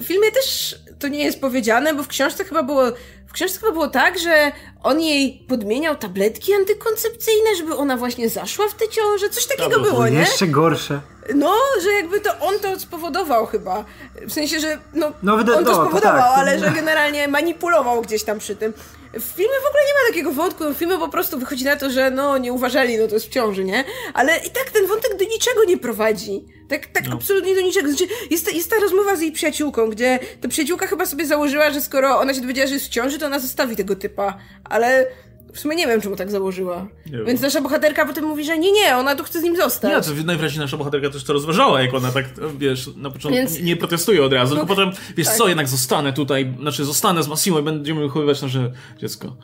w filmie też to nie jest powiedziane, bo w książce chyba było, w książce chyba było tak, że on jej podmieniał tabletki antykoncepcyjne, żeby ona właśnie zaszła w tę ciążę. Coś takiego Dobra, było, nie? Jeszcze gorsze. No, że jakby to on to spowodował chyba. W sensie, że no, No, on to no, to spowodował, tak, to- ale że generalnie manipulował gdzieś tam przy tym. W filmie w ogóle nie ma takiego wątku. W filmie po prostu wychodzi na to, że no nie uważali, no to jest w ciąży, nie? Ale i tak ten wątek do niczego nie prowadzi. Tak, tak absolutnie do niczego. Znaczy, jest, ta- jest ta rozmowa z jej przyjaciółką, gdzie ta przyjaciółka chyba sobie założyła, że skoro ona się dowiedziała, że jest w ciąży, to ona zostawi tego typa. Ale w sumie nie wiem, czemu tak założyła. wiem. Więc nasza bohaterka potem mówi, że nie, nie, ona tu chce z nim zostać. Nie, to najwyraźniej nasza bohaterka też to rozważała, jak ona tak, wiesz, na początku Więc- nie protestuje od razu, tylko No, potem, wiesz tak. co, jednak zostanę tutaj, znaczy zostanę z Massimo i będziemy wychowywać nasze dziecko.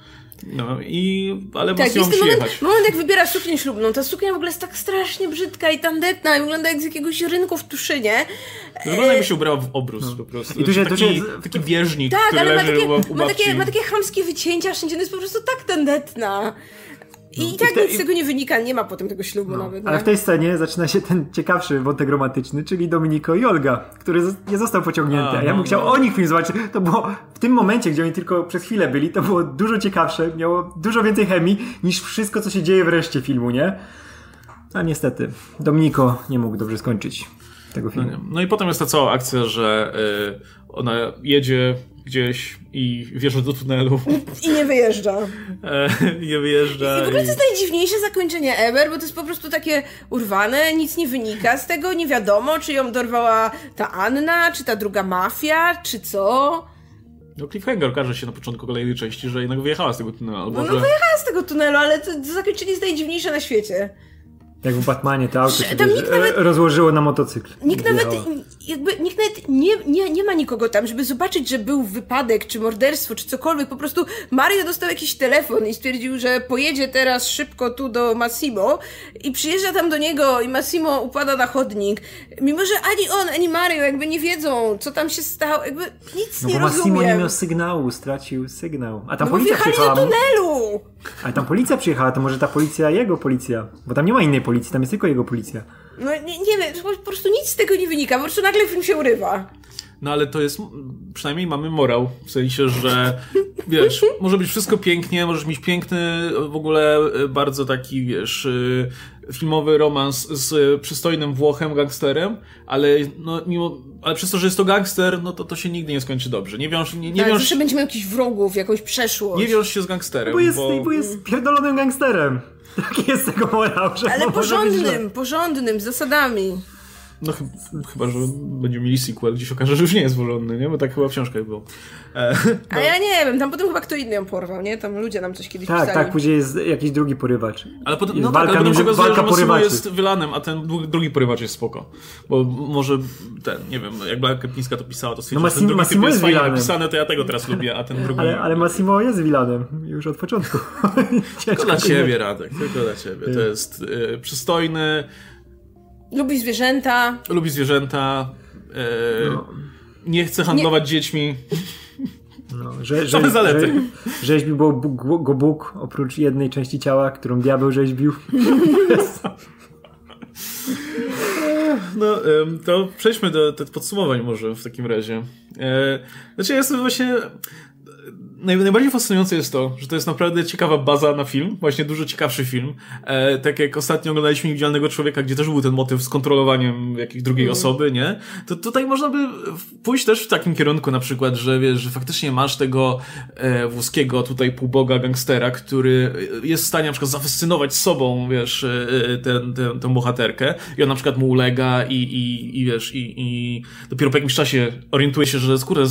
No i, ale Tak, jest ten musi moment, jechać. moment, jak wybiera suknię ślubną. Ta suknia w ogóle jest tak strasznie brzydka i tandetna i wygląda jak z jakiegoś rynku w Tuszynie. Wygląda jakby się ubrała w obrus po prostu. No. I tu się- tu taki, się- taki bieżnik, Tak, który ale ma leży takie, u, ma, takie, ma takie chamskie wycięcia wszędzie, ona jest po prostu tak tandetna. I, tak te- nic z tego nie wynika, nie ma potem tego ślubu nawet. Ale nie? w tej scenie zaczyna się ten ciekawszy wątek romantyczny, czyli Dominiko i Olga, który nie został pociągnięty. A, ja bym no, chciał no. o nich film zobaczyć. To było w tym momencie, gdzie oni tylko przez chwilę byli, to było dużo ciekawsze, miało dużo więcej chemii niż wszystko, co się dzieje w reszcie filmu, nie? A niestety, Dominiko nie mógł dobrze skończyć tego filmu. No i potem jest ta cała akcja, że y, ona jedzie gdzieś i wjeżdża do tunelu, I nie wyjeżdża. e, nie wyjeżdża. I w ogóle i- to jest najdziwniejsze zakończenie ever, bo to jest po prostu takie urwane, nic nie wynika z tego, nie wiadomo, czy ją dorwała ta Anna, czy ta druga mafia, czy co. No cliffhanger okaże się na początku kolejnej części, że jednak wyjechała z tego tunelu, albo No, że... no wyjechała z tego tunelu, ale to, to zakończenie jest najdziwniejsze na świecie. Jak w Batmanie to auto się Tam wiesz, nikt nawet- rozłożyło na motocykl. Nikt nawet. Jakby nikt nawet nie, nie, nie ma nikogo tam, żeby zobaczyć, że był wypadek, czy morderstwo, czy cokolwiek. Po prostu Mario dostał jakiś telefon i stwierdził, że pojedzie teraz szybko tu do Massimo i przyjeżdża tam do niego i Massimo upada na chodnik. Mimo, że ani on, ani Mario jakby nie wiedzą, co tam się stało, jakby nic No nie bo Massimo nie miał sygnału, stracił sygnał. A tam no policja przyjechała. do tunelu! A tam policja przyjechała, to może ta policja jego policja. Bo tam nie ma innej policji, tam jest tylko jego policja. No nie, nie wiem, po prostu nic z tego nie wynika, po prostu nagle film się urywa. No ale to jest, przynajmniej mamy morał, w sensie, że wiesz, może być wszystko pięknie, możesz mieć piękny, w ogóle e, bardzo taki, wiesz, e, filmowy romans z przystojnym Włochem, gangsterem, ale no mimo, ale przez to, że jest to gangster, no to to się nigdy nie skończy dobrze. Nie wiąż, nie, nie tak, wiąż, zawsze będziemy miał jakichś wrogów, jakąś przeszłość. nie wiąż się z gangsterem, Bo jest, bo... bo jest pierdolonym gangsterem. Taki jest tego morał, że Ale porządnym, porządnym, z zasadami. No ch- chyba, że będziemy mieli sequel, gdzie się okaże, że już nie jest porządny, nie? Bo tak chyba w książkach było. E, A ja nie wiem, tam potem chyba kto inny ją porwał, nie? Tam ludzie nam coś kiedyś Tak, pisali. tak, później jest jakiś drugi porywacz. Ale potem, Jest no tak, walka ale potem się walka że Massimo porywaczy. jest wylanem, a ten dru- drugi porywacz jest spoko. Bo może ten, nie wiem, jak Blanka Kępińska to pisała, to stwierdziła, No że ten Massimo- drugi Massimo typ jest jest fajnie vilanem. napisany, to ja tego teraz lubię, a ten drugi... Ale, ale Massimo jest wilanem już od początku. Tylko dla ciebie, Radek, tylko dla ciebie. To jest y, przystojny, Lubi zwierzęta. lubi zwierzęta, y, No. nie chce handlować dziećmi. No, że, Same zalety. Że, rzeźbił go Bóg, go Bóg oprócz jednej części ciała, którą diabeł rzeźbił. No, to przejdźmy do, do podsumowań może w takim razie. E, znaczy, ja jestem właśnie... Naj, najbardziej fascynujące jest to, że to jest naprawdę ciekawa baza na film, właśnie dużo ciekawszy film. E, tak jak ostatnio oglądaliśmy Niewidzialnego Człowieka, gdzie też był ten motyw z kontrolowaniem jakiejś drugiej osoby, nie? To tutaj można by pójść też w takim kierunku na przykład, że wiesz, że faktycznie masz tego e, włoskiego tutaj półboga gangstera, który jest w stanie na przykład zafascynować sobą, wiesz, e, ten, ten, tę bohaterkę i on na przykład mu ulega i, i, i wiesz, i, i dopiero po jakimś czasie orientuje się, że skórę,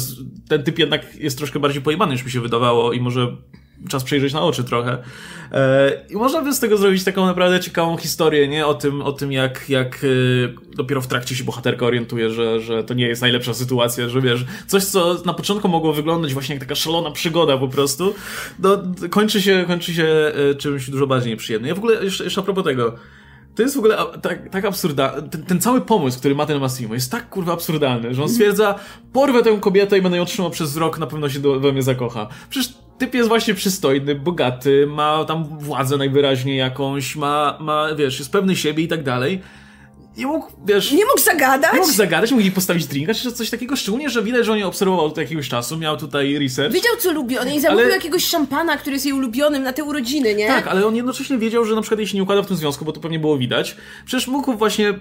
ten typ jednak jest troszkę bardziej pojebany niż mi się wydawało i może czas przejrzeć na oczy trochę. E, I można by z tego zrobić taką naprawdę ciekawą historię, nie? O tym, o tym jak, jak e, dopiero w trakcie się bohaterka orientuje, że, że to nie jest najlepsza sytuacja, że wiesz, coś co na początku mogło wyglądać właśnie jak taka szalona przygoda po prostu, no, kończy się, kończy się e, czymś dużo bardziej nieprzyjemnym. Ja w ogóle jeszcze, jeszcze a propos tego, to jest w ogóle tak, tak absurdalne. Ten, ten cały pomysł, który ma ten Massimo, jest tak kurwa absurdalny, że on stwierdza, porwę tę kobietę i będę ją trzymał przez rok, na pewno się do, we mnie zakocha. Przecież typ jest właśnie przystojny, bogaty, ma tam władzę najwyraźniej jakąś, ma, ma, wiesz, jest pewny siebie i tak dalej. Nie mógł, wiesz... Nie mógł zagadać? Nie mógł zagadać, mógł jej postawić drinka, czy coś takiego, szczególnie, że widać, że on je obserwował od jakiegoś czasu, miał tutaj research. Wiedział, co lubi. On jej zamówił Ale- jakiegoś szampana, który jest jej ulubionym na te urodziny, nie? Tak, ale on jednocześnie wiedział, że na przykład jej się nie układa w tym związku, bo to pewnie było widać. Przecież mógł właśnie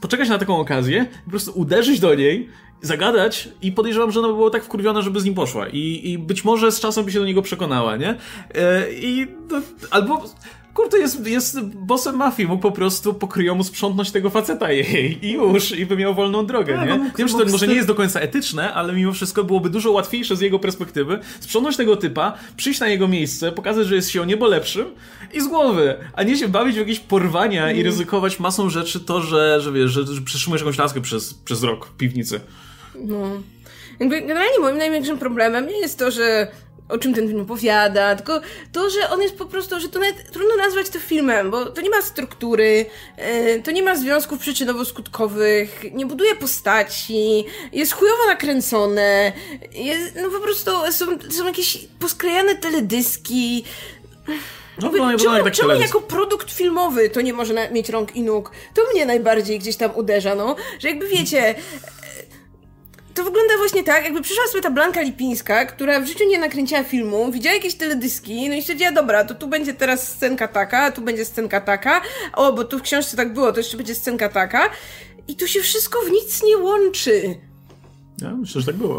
poczekać na taką okazję, po prostu uderzyć do niej, zagadać i podejrzewam, że ona by była tak wkurwiona, żeby z nim poszła. I, i być może z czasem by się do niego przekonała, nie? E, I no, albo... Kurde, jest, jest bossem mafii, mógł po prostu pokryjomu sprzątnąć tego faceta jej i już, i by miał wolną drogę, Tak, nie? mógł- Wiem, że to może nie jest do końca etyczne, ale mimo wszystko byłoby dużo łatwiejsze z jego perspektywy sprzątnąć tego typa, przyjść na jego miejsce, pokazać, że jest się o niebo lepszym i z głowy, a nie się bawić w jakieś porwania i ryzykować masą rzeczy to, że, że wiesz, że, że przytrzymujesz jakąś laskę przez, przez rok w piwnicy. No. Generalnie moim największym problemem nie jest to, że o czym ten film opowiada, tylko to, że on jest po prostu, że to nawet trudno nazwać to filmem, bo to nie ma struktury, e, to nie ma związków przyczynowo-skutkowych, nie buduje postaci, jest chujowo nakręcone, jest, no po prostu są, są jakieś posklejane teledyski, No, jakby, wygląda czemu, czemu jako produkt filmowy to nie może mieć rąk i nóg? To mnie najbardziej gdzieś tam uderza, no. Że jakby wiecie, to wygląda właśnie tak, jakby przyszła sobie ta Blanka Lipińska, która w życiu nie nakręciła filmu, widziała jakieś teledyski, no i stwierdziła, dobra, to tu będzie teraz scenka taka, tu będzie scenka taka, o, bo tu w książce tak było, to jeszcze będzie scenka taka. I tu się wszystko w nic nie łączy. Ja myślę, że tak było.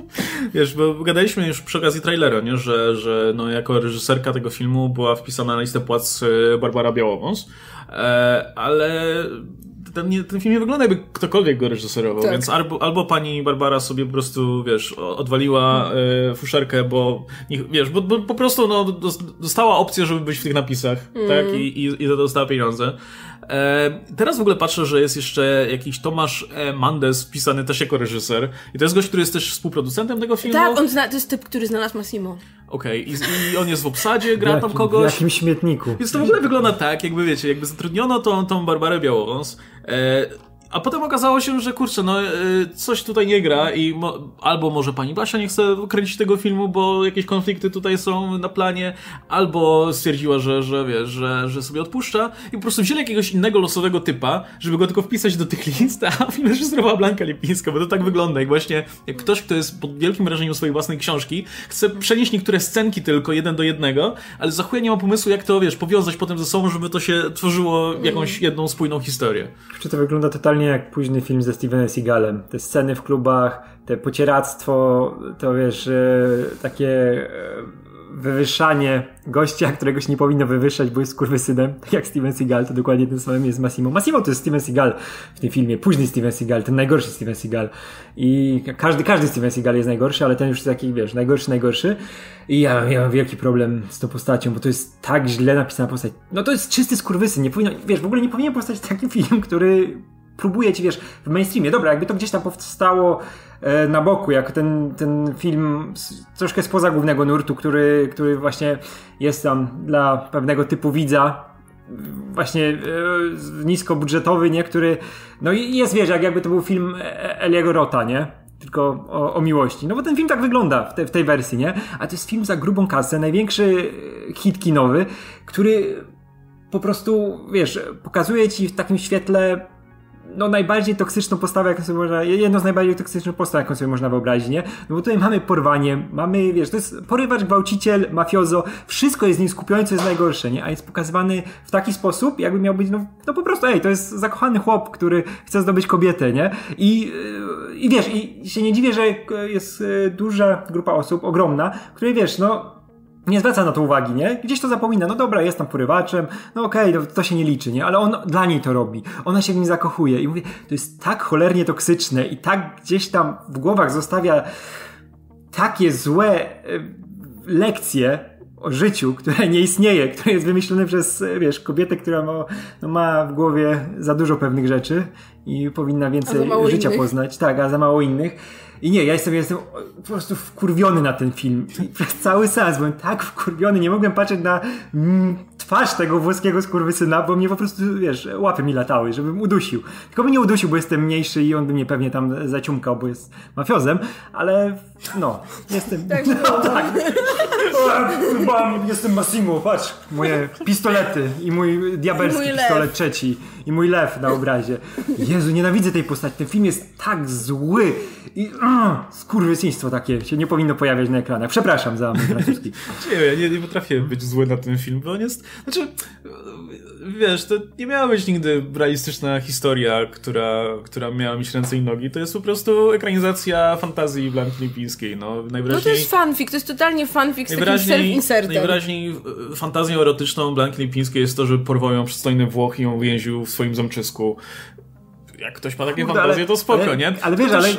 Wiesz, bo gadaliśmy już przy okazji trailera, nie? Że, że no, jako reżyserka tego filmu była wpisana na listę płac e, Barbara Białowąs, e, ale ten, nie, ten film nie wygląda jakby ktokolwiek go reżyserował, Tak. więc albo, albo pani Barbara sobie po prostu, wiesz, odwaliła e, fuszerkę, bo, wiesz, bo, bo po prostu no, dos- dostała opcję, żeby być w tych napisach, tak? I, i, i to dostała pieniądze. E, teraz w ogóle patrzę, że jest jeszcze jakiś Tomasz e, Mandes wpisany też jako reżyser. I to jest gość, który jest też współproducentem tego filmu. Tak, on zna, to jest typ, który znalazł Massimo. Okej, I, i on jest w obsadzie, gra tam kogoś. W jakim śmietniku. Więc to w ogóle wygląda tak, jakby wiecie, jakby zatrudniono tą, tą Barbarę Białowąs. E, a potem okazało się, że kurczę, no e, coś tutaj nie gra i mo, albo może pani Basia nie chce kręcić tego filmu, bo jakieś konflikty tutaj są na planie, albo stwierdziła, że, że wiesz, że, że sobie odpuszcza i po prostu wzięli jakiegoś innego losowego typa, żeby go tylko wpisać do tych list, a film reżyserowała Blanka Lipińska, bo to tak wygląda, jak właśnie jak ktoś, kto jest pod wielkim wrażeniem swojej własnej książki, chce przenieść niektóre scenki tylko jeden do jednego, ale za nie ma pomysłu, jak to, wiesz, powiązać potem ze sobą, żeby to się tworzyło jakąś jedną spójną historię. Czy to wygląda totalnie jak późny film ze Stevenem Seagalem. Te sceny w klubach, te pocieractwo, to wiesz, e, takie e, wywyższanie gościa, którego się nie powinno wywyższać, bo jest kurwysynem, tak jak Steven Seagal, to dokładnie tym samym jest Massimo. Massimo to jest Steven Seagal w tym filmie, późny Steven Seagal, ten najgorszy Steven Seagal. I każdy, każdy Steven Seagal jest najgorszy, ale ten już jest taki, wiesz, najgorszy, najgorszy. I ja, ja mam wielki problem z tą postacią, bo to jest tak źle napisana postać. No to jest czysty skurwysyn, nie powinno, wiesz, w ogóle nie powinien powstać taki film, który próbuje ci, wiesz, w mainstreamie. Dobra, jakby to gdzieś tam powstało e, na boku, jak ten, ten film z, troszkę spoza głównego nurtu, który, który właśnie jest tam dla pewnego typu widza, właśnie e, niskobudżetowy, nie? Który, no i jest, wiesz, jak jakby to był film E- Eliego Rota, nie? Tylko o, o miłości. No bo ten film tak wygląda w, te, w tej wersji, nie? A to jest film za grubą kasę, największy hit kinowy, który po prostu, wiesz, pokazuje ci w takim świetle no najbardziej toksyczną postawę, jaką sobie można, jedno z najbardziej toksycznych postaw, jaką sobie można wyobrazić, nie? No bo tutaj mamy porwanie, mamy, wiesz, to jest porywacz, gwałciciel, mafiozo, wszystko jest w nim skupione, co jest najgorsze, nie? A jest pokazywany w taki sposób, jakby miał być, no, no po prostu, ej, to jest zakochany chłop, który chce zdobyć kobietę, nie? I, yy, i wiesz, i się nie dziwię, że jest yy, duża grupa osób, ogromna, której, wiesz, no, nie zwraca na to uwagi, nie? Gdzieś to zapomina, no dobra, jest tam porywaczem, no okej, okay, to, to się nie liczy, nie? Ale on dla niej to robi, ona się w nim zakochuje i mówię, to jest tak cholernie toksyczne i tak gdzieś tam w głowach zostawia takie złe y, lekcje o życiu, które nie istnieje, które jest wymyślone przez, wiesz, kobietę, która ma, no, ma w głowie za dużo pewnych rzeczy i powinna więcej życia innych. poznać, tak, a za mało innych. I nie, ja jestem, jestem po prostu wkurwiony na ten film. I przez cały sens byłem tak wkurwiony, nie mogłem patrzeć na mm, twarz tego włoskiego skurwysyna, bo mnie po prostu, wiesz, łapy mi latały, żebym udusił. Tylko mnie nie udusił, bo jestem mniejszy i on by mnie pewnie tam zaciumkał, bo jest mafiozem, ale no, jestem... Tak, no, tak. Bam, jestem Massimo, patrz, moje pistolety i mój diabelski I mój pistolet trzeci i mój lew na obrazie. Jezu, nienawidzę tej postaci. Ten film jest tak zły i uh, skurwysyństwo takie się nie powinno pojawiać na ekranach. Przepraszam za mój francuski. Nie wiem, ja nie, nie potrafię być zły na ten film, bo on jest. Znaczy, wiesz, to nie miała być nigdy realistyczna historia, która, która miała mieć ręce i nogi. To jest po prostu ekranizacja fantazji Blanki Lipińskiej. No, No to najwyraźniej. jest fanfic, to jest totalnie fanfic z takim Najwyraźniej, self-insertem. najwyraźniej e, fantazją erotyczną Blanki Lipińskiej jest to, że porwał ją przystojny Włoch i ją więził w swoim zamczysku. Jak ktoś ma takie Kurde, fantazje, to spoko, ale- nie? ale wiesz, ale- e,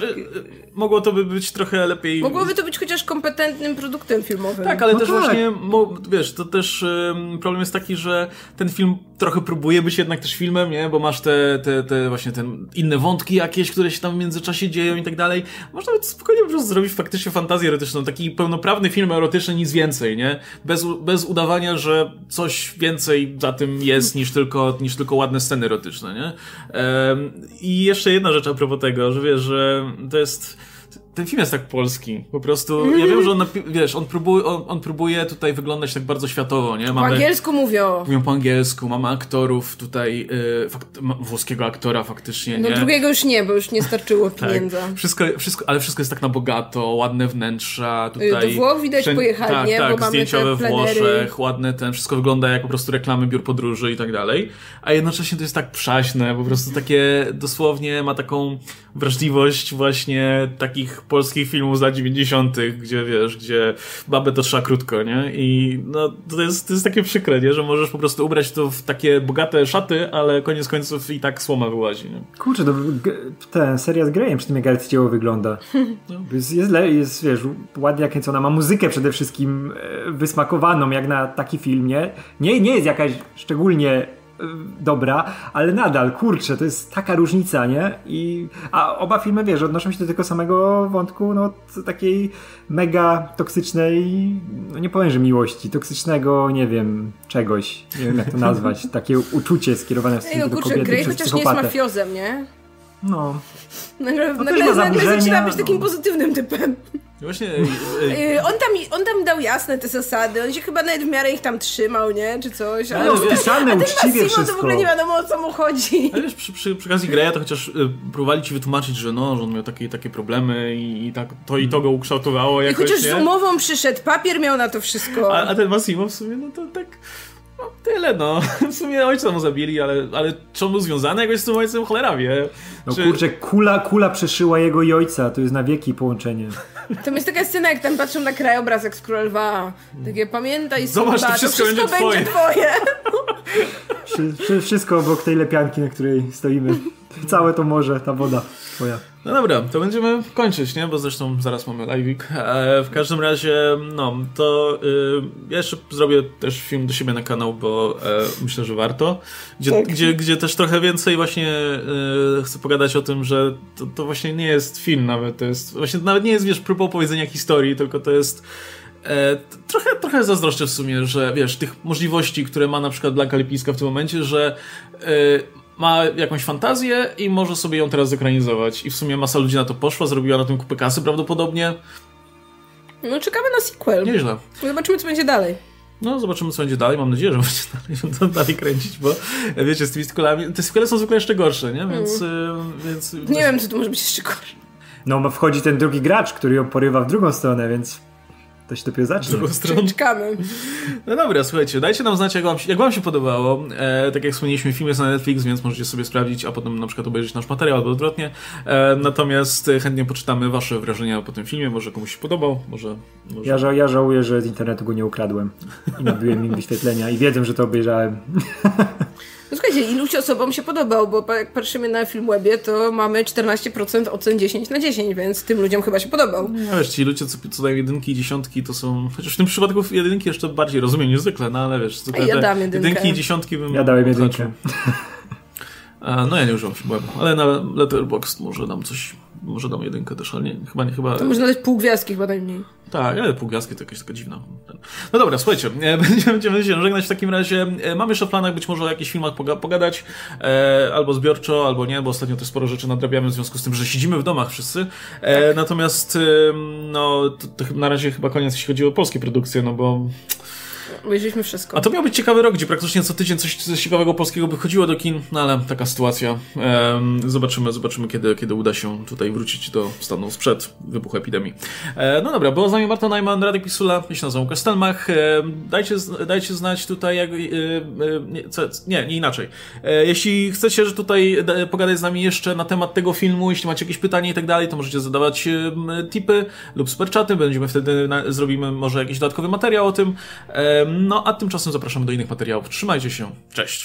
Mogło to by być trochę lepiej... Mogłoby to być chociaż kompetentnym produktem filmowym. Tak, ale No też tak. właśnie, wiesz, to też problem jest taki, że ten film trochę próbuje być jednak też filmem, nie? Bo masz te, te, te właśnie inne wątki jakieś, które się tam w międzyczasie dzieją i tak dalej. Można by spokojnie po prostu zrobić faktycznie fantazję erotyczną, taki pełnoprawny film erotyczny, nic więcej, nie? Bez, bez udawania, że coś więcej za tym jest niż tylko, niż tylko ładne sceny erotyczne, nie? Ym, I jeszcze jedna rzecz a propos tego, że wiesz, że to jest ten film jest tak polski. Po prostu, ja wiem, że on, wiesz, on próbuje, on, on próbuje tutaj wyglądać tak bardzo światowo, nie? Po angielsku mówią. Mówią po angielsku, mamy aktorów tutaj, y, fakt, włoskiego aktora faktycznie, No nie? drugiego już nie, bo już nie starczyło Tak. pieniędzy. Wszystko, wszystko, ale wszystko jest tak na bogato, ładne wnętrza, Y, do tutaj... Włoch widać wszędzie- pojechali, tak, nie? Tak, Bo mamy zdjęciowe te w plenery. Włoszech, ładne ten, wszystko wygląda jak po prostu reklamy biur podróży i tak dalej, a jednocześnie to jest tak przaśne, po prostu takie, dosłownie ma taką wrażliwość właśnie takich polskich filmów z lat 90., gdzie wiesz, gdzie babę to trzeba krótko, nie? I no, to jest, to jest takie przykre, nie? Że możesz po prostu ubrać to w takie bogate szaty, ale koniec końców i tak słoma wyłazi, nie? Kurczę, to ten seria z Greyem przy tym jak Gareth dzieło wygląda. Jest, jest, le- jest, wiesz, ładnie nakręcona, ma muzykę przede wszystkim e, wysmakowaną jak na taki film, nie? Nie, nie jest jakaś szczególnie dobra, ale nadal, kurczę, to jest taka różnica, nie? I, a oba filmy, wiesz, odnoszą się do tego samego wątku, no, takiej mega toksycznej, no nie powiem, że miłości, toksycznego, nie wiem, czegoś, nie wiem jak to nazwać, takie uczucie skierowane w stosunku no do kurczę, kobiety Grey chociaż nie jest mafiozem, nie? No, Nagle, No też nagle, nagle zaczyna być takim no. pozytywnym typem. Właśnie, ej, ej, Yy, on, tam, on tam dał jasne te zasady, on się chyba nawet w miarę ich tam trzymał, nie? Czy coś. Ale no, wiesz, wpisane a ten uczciwie Massimo to w wszystko. ogóle nie wiadomo o co mu chodzi. Ale wiesz, przy, przy, przy okazji Greya to chociaż y, próbowali ci wytłumaczyć, że no, że on miał takie, takie problemy i, i tak to i to go ukształtowało I jakoś, chociaż z nie? umową przyszedł, papier miał na to wszystko. A, a ten Massimo w sumie, no to tak... No, tyle, no. W sumie ojca mu zabili, ale, ale czy on był związany jakoś z tym ojcem? Cholera wie. No Czy- kurczę, kula, kula przeszyła jego i ojca, to jest na wieki połączenie. Tam jest taka scena, jak tam patrzą na krajobraz jak z Król Lwa. Takie pamiętaj, Zobacz, to Simba, wszystko będzie będzie twoje. Wszy, wszy, wszystko obok tej lepianki, na której stoimy. Całe to morze, ta woda twoja. No dobra, to będziemy kończyć, nie? Bo zresztą zaraz mamy live'ik. E, w każdym razie, no, to y, ja jeszcze zrobię też film do siebie na kanał, bo e, myślę, że warto. Gdzie, Tak. gdzie, gdzie też trochę więcej właśnie y, chcę pogadać o tym, że to, to właśnie nie jest film nawet, to jest, właśnie to nawet nie jest, wiesz, próba opowiedzenia historii, tylko to jest E, trochę, trochę zazdroszczę w sumie, że wiesz, tych możliwości, które ma na przykład Blanka Lipińska w tym momencie, że e, ma jakąś fantazję i może sobie ją teraz zekranizować. I w sumie masa ludzi na to poszła, zrobiła na tym kupę kasy prawdopodobnie. No czekamy na sequel. Nieźle. Zobaczymy, co będzie dalej. No, zobaczymy, co będzie dalej. Mam nadzieję, że będzie dalej, będą dalej kręcić, bo wiecie, z tymi sequelami, te sequele są zwykle jeszcze gorsze, nie? Więc, e, więc Nie wiem, co tu może być jeszcze gorsze. No, wchodzi ten drugi gracz, który ją porywa w drugą stronę, więc to się dopiero zacznie. Czekamy. No dobra, słuchajcie, dajcie nam znać, jak wam, się- jak wam się podobało. E, tak jak wspomnieliśmy, film jest na Netflix, więc możecie sobie sprawdzić, a potem na przykład obejrzeć nasz materiał albo odwrotnie. E, natomiast chętnie poczytamy wasze wrażenia po tym filmie, może komuś się podobał, może... może... Ja, ża- ja żałuję, że z internetu go nie ukradłem i nabiłem im wyświetlenia i wiedzą, że to obejrzałem. No słuchajcie, iluś osobom się podobał, bo jak patrzymy na Filmwebie, to mamy 14% ocen 10 na 10, więc tym ludziom chyba się podobał. No wiesz, ci ludzie, co, co dają jedynki i dziesiątki, to są... Chociaż w tym przypadku jedynki jeszcze bardziej rozumiem niż zwykle, no ale wiesz... zwykle Ja dam jedynkę. Jedynki i dziesiątki bym... Ja dałem jedynkę. no ja nie używam filmu, ale na Letterboxd może dam coś... Może dam jedynkę też, ale nie, chyba nie, chyba... To można dać pół gwiazdki chyba najmniej. Tak, ale półgwiazdki to jakaś taka dziwna. No dobra, słuchajcie, e, będziemy, się żegnać w takim razie. E, Mam jeszcze w planach być może o jakichś filmach poga pogadać, e, albo zbiorczo, albo nie, bo ostatnio też sporo rzeczy nadrabiamy w związku z tym, że siedzimy w domach wszyscy. E, Natomiast, no, to, to na razie chyba koniec, jeśli chodzi o polskie produkcje, no bo... Obejrzeliśmy wszystko. A to miał być ciekawy rok, gdzie praktycznie co tydzień coś, coś ciekawego polskiego by chodziło do kin, no ale taka sytuacja. Em, zobaczymy, zobaczymy kiedy, kiedy uda się tutaj wrócić do stanu sprzed wybuchu epidemii. E, no dobra, było z nami Marta Najman, Radek Pisula, ja się nazywam Łukasz Stelmach. E, dajcie, dajcie znać tutaj, jak, e, e, nie, co, nie, nie inaczej. Jeśli chcecie, że tutaj da- pogadać z nami jeszcze na temat tego filmu, jeśli macie jakieś pytania i tak dalej, to możecie zadawać tipy lub superchaty, będziemy wtedy, na, zrobimy może jakiś dodatkowy materiał o tym. Em, no a tymczasem zapraszamy do innych materiałów. Trzymajcie się, cześć!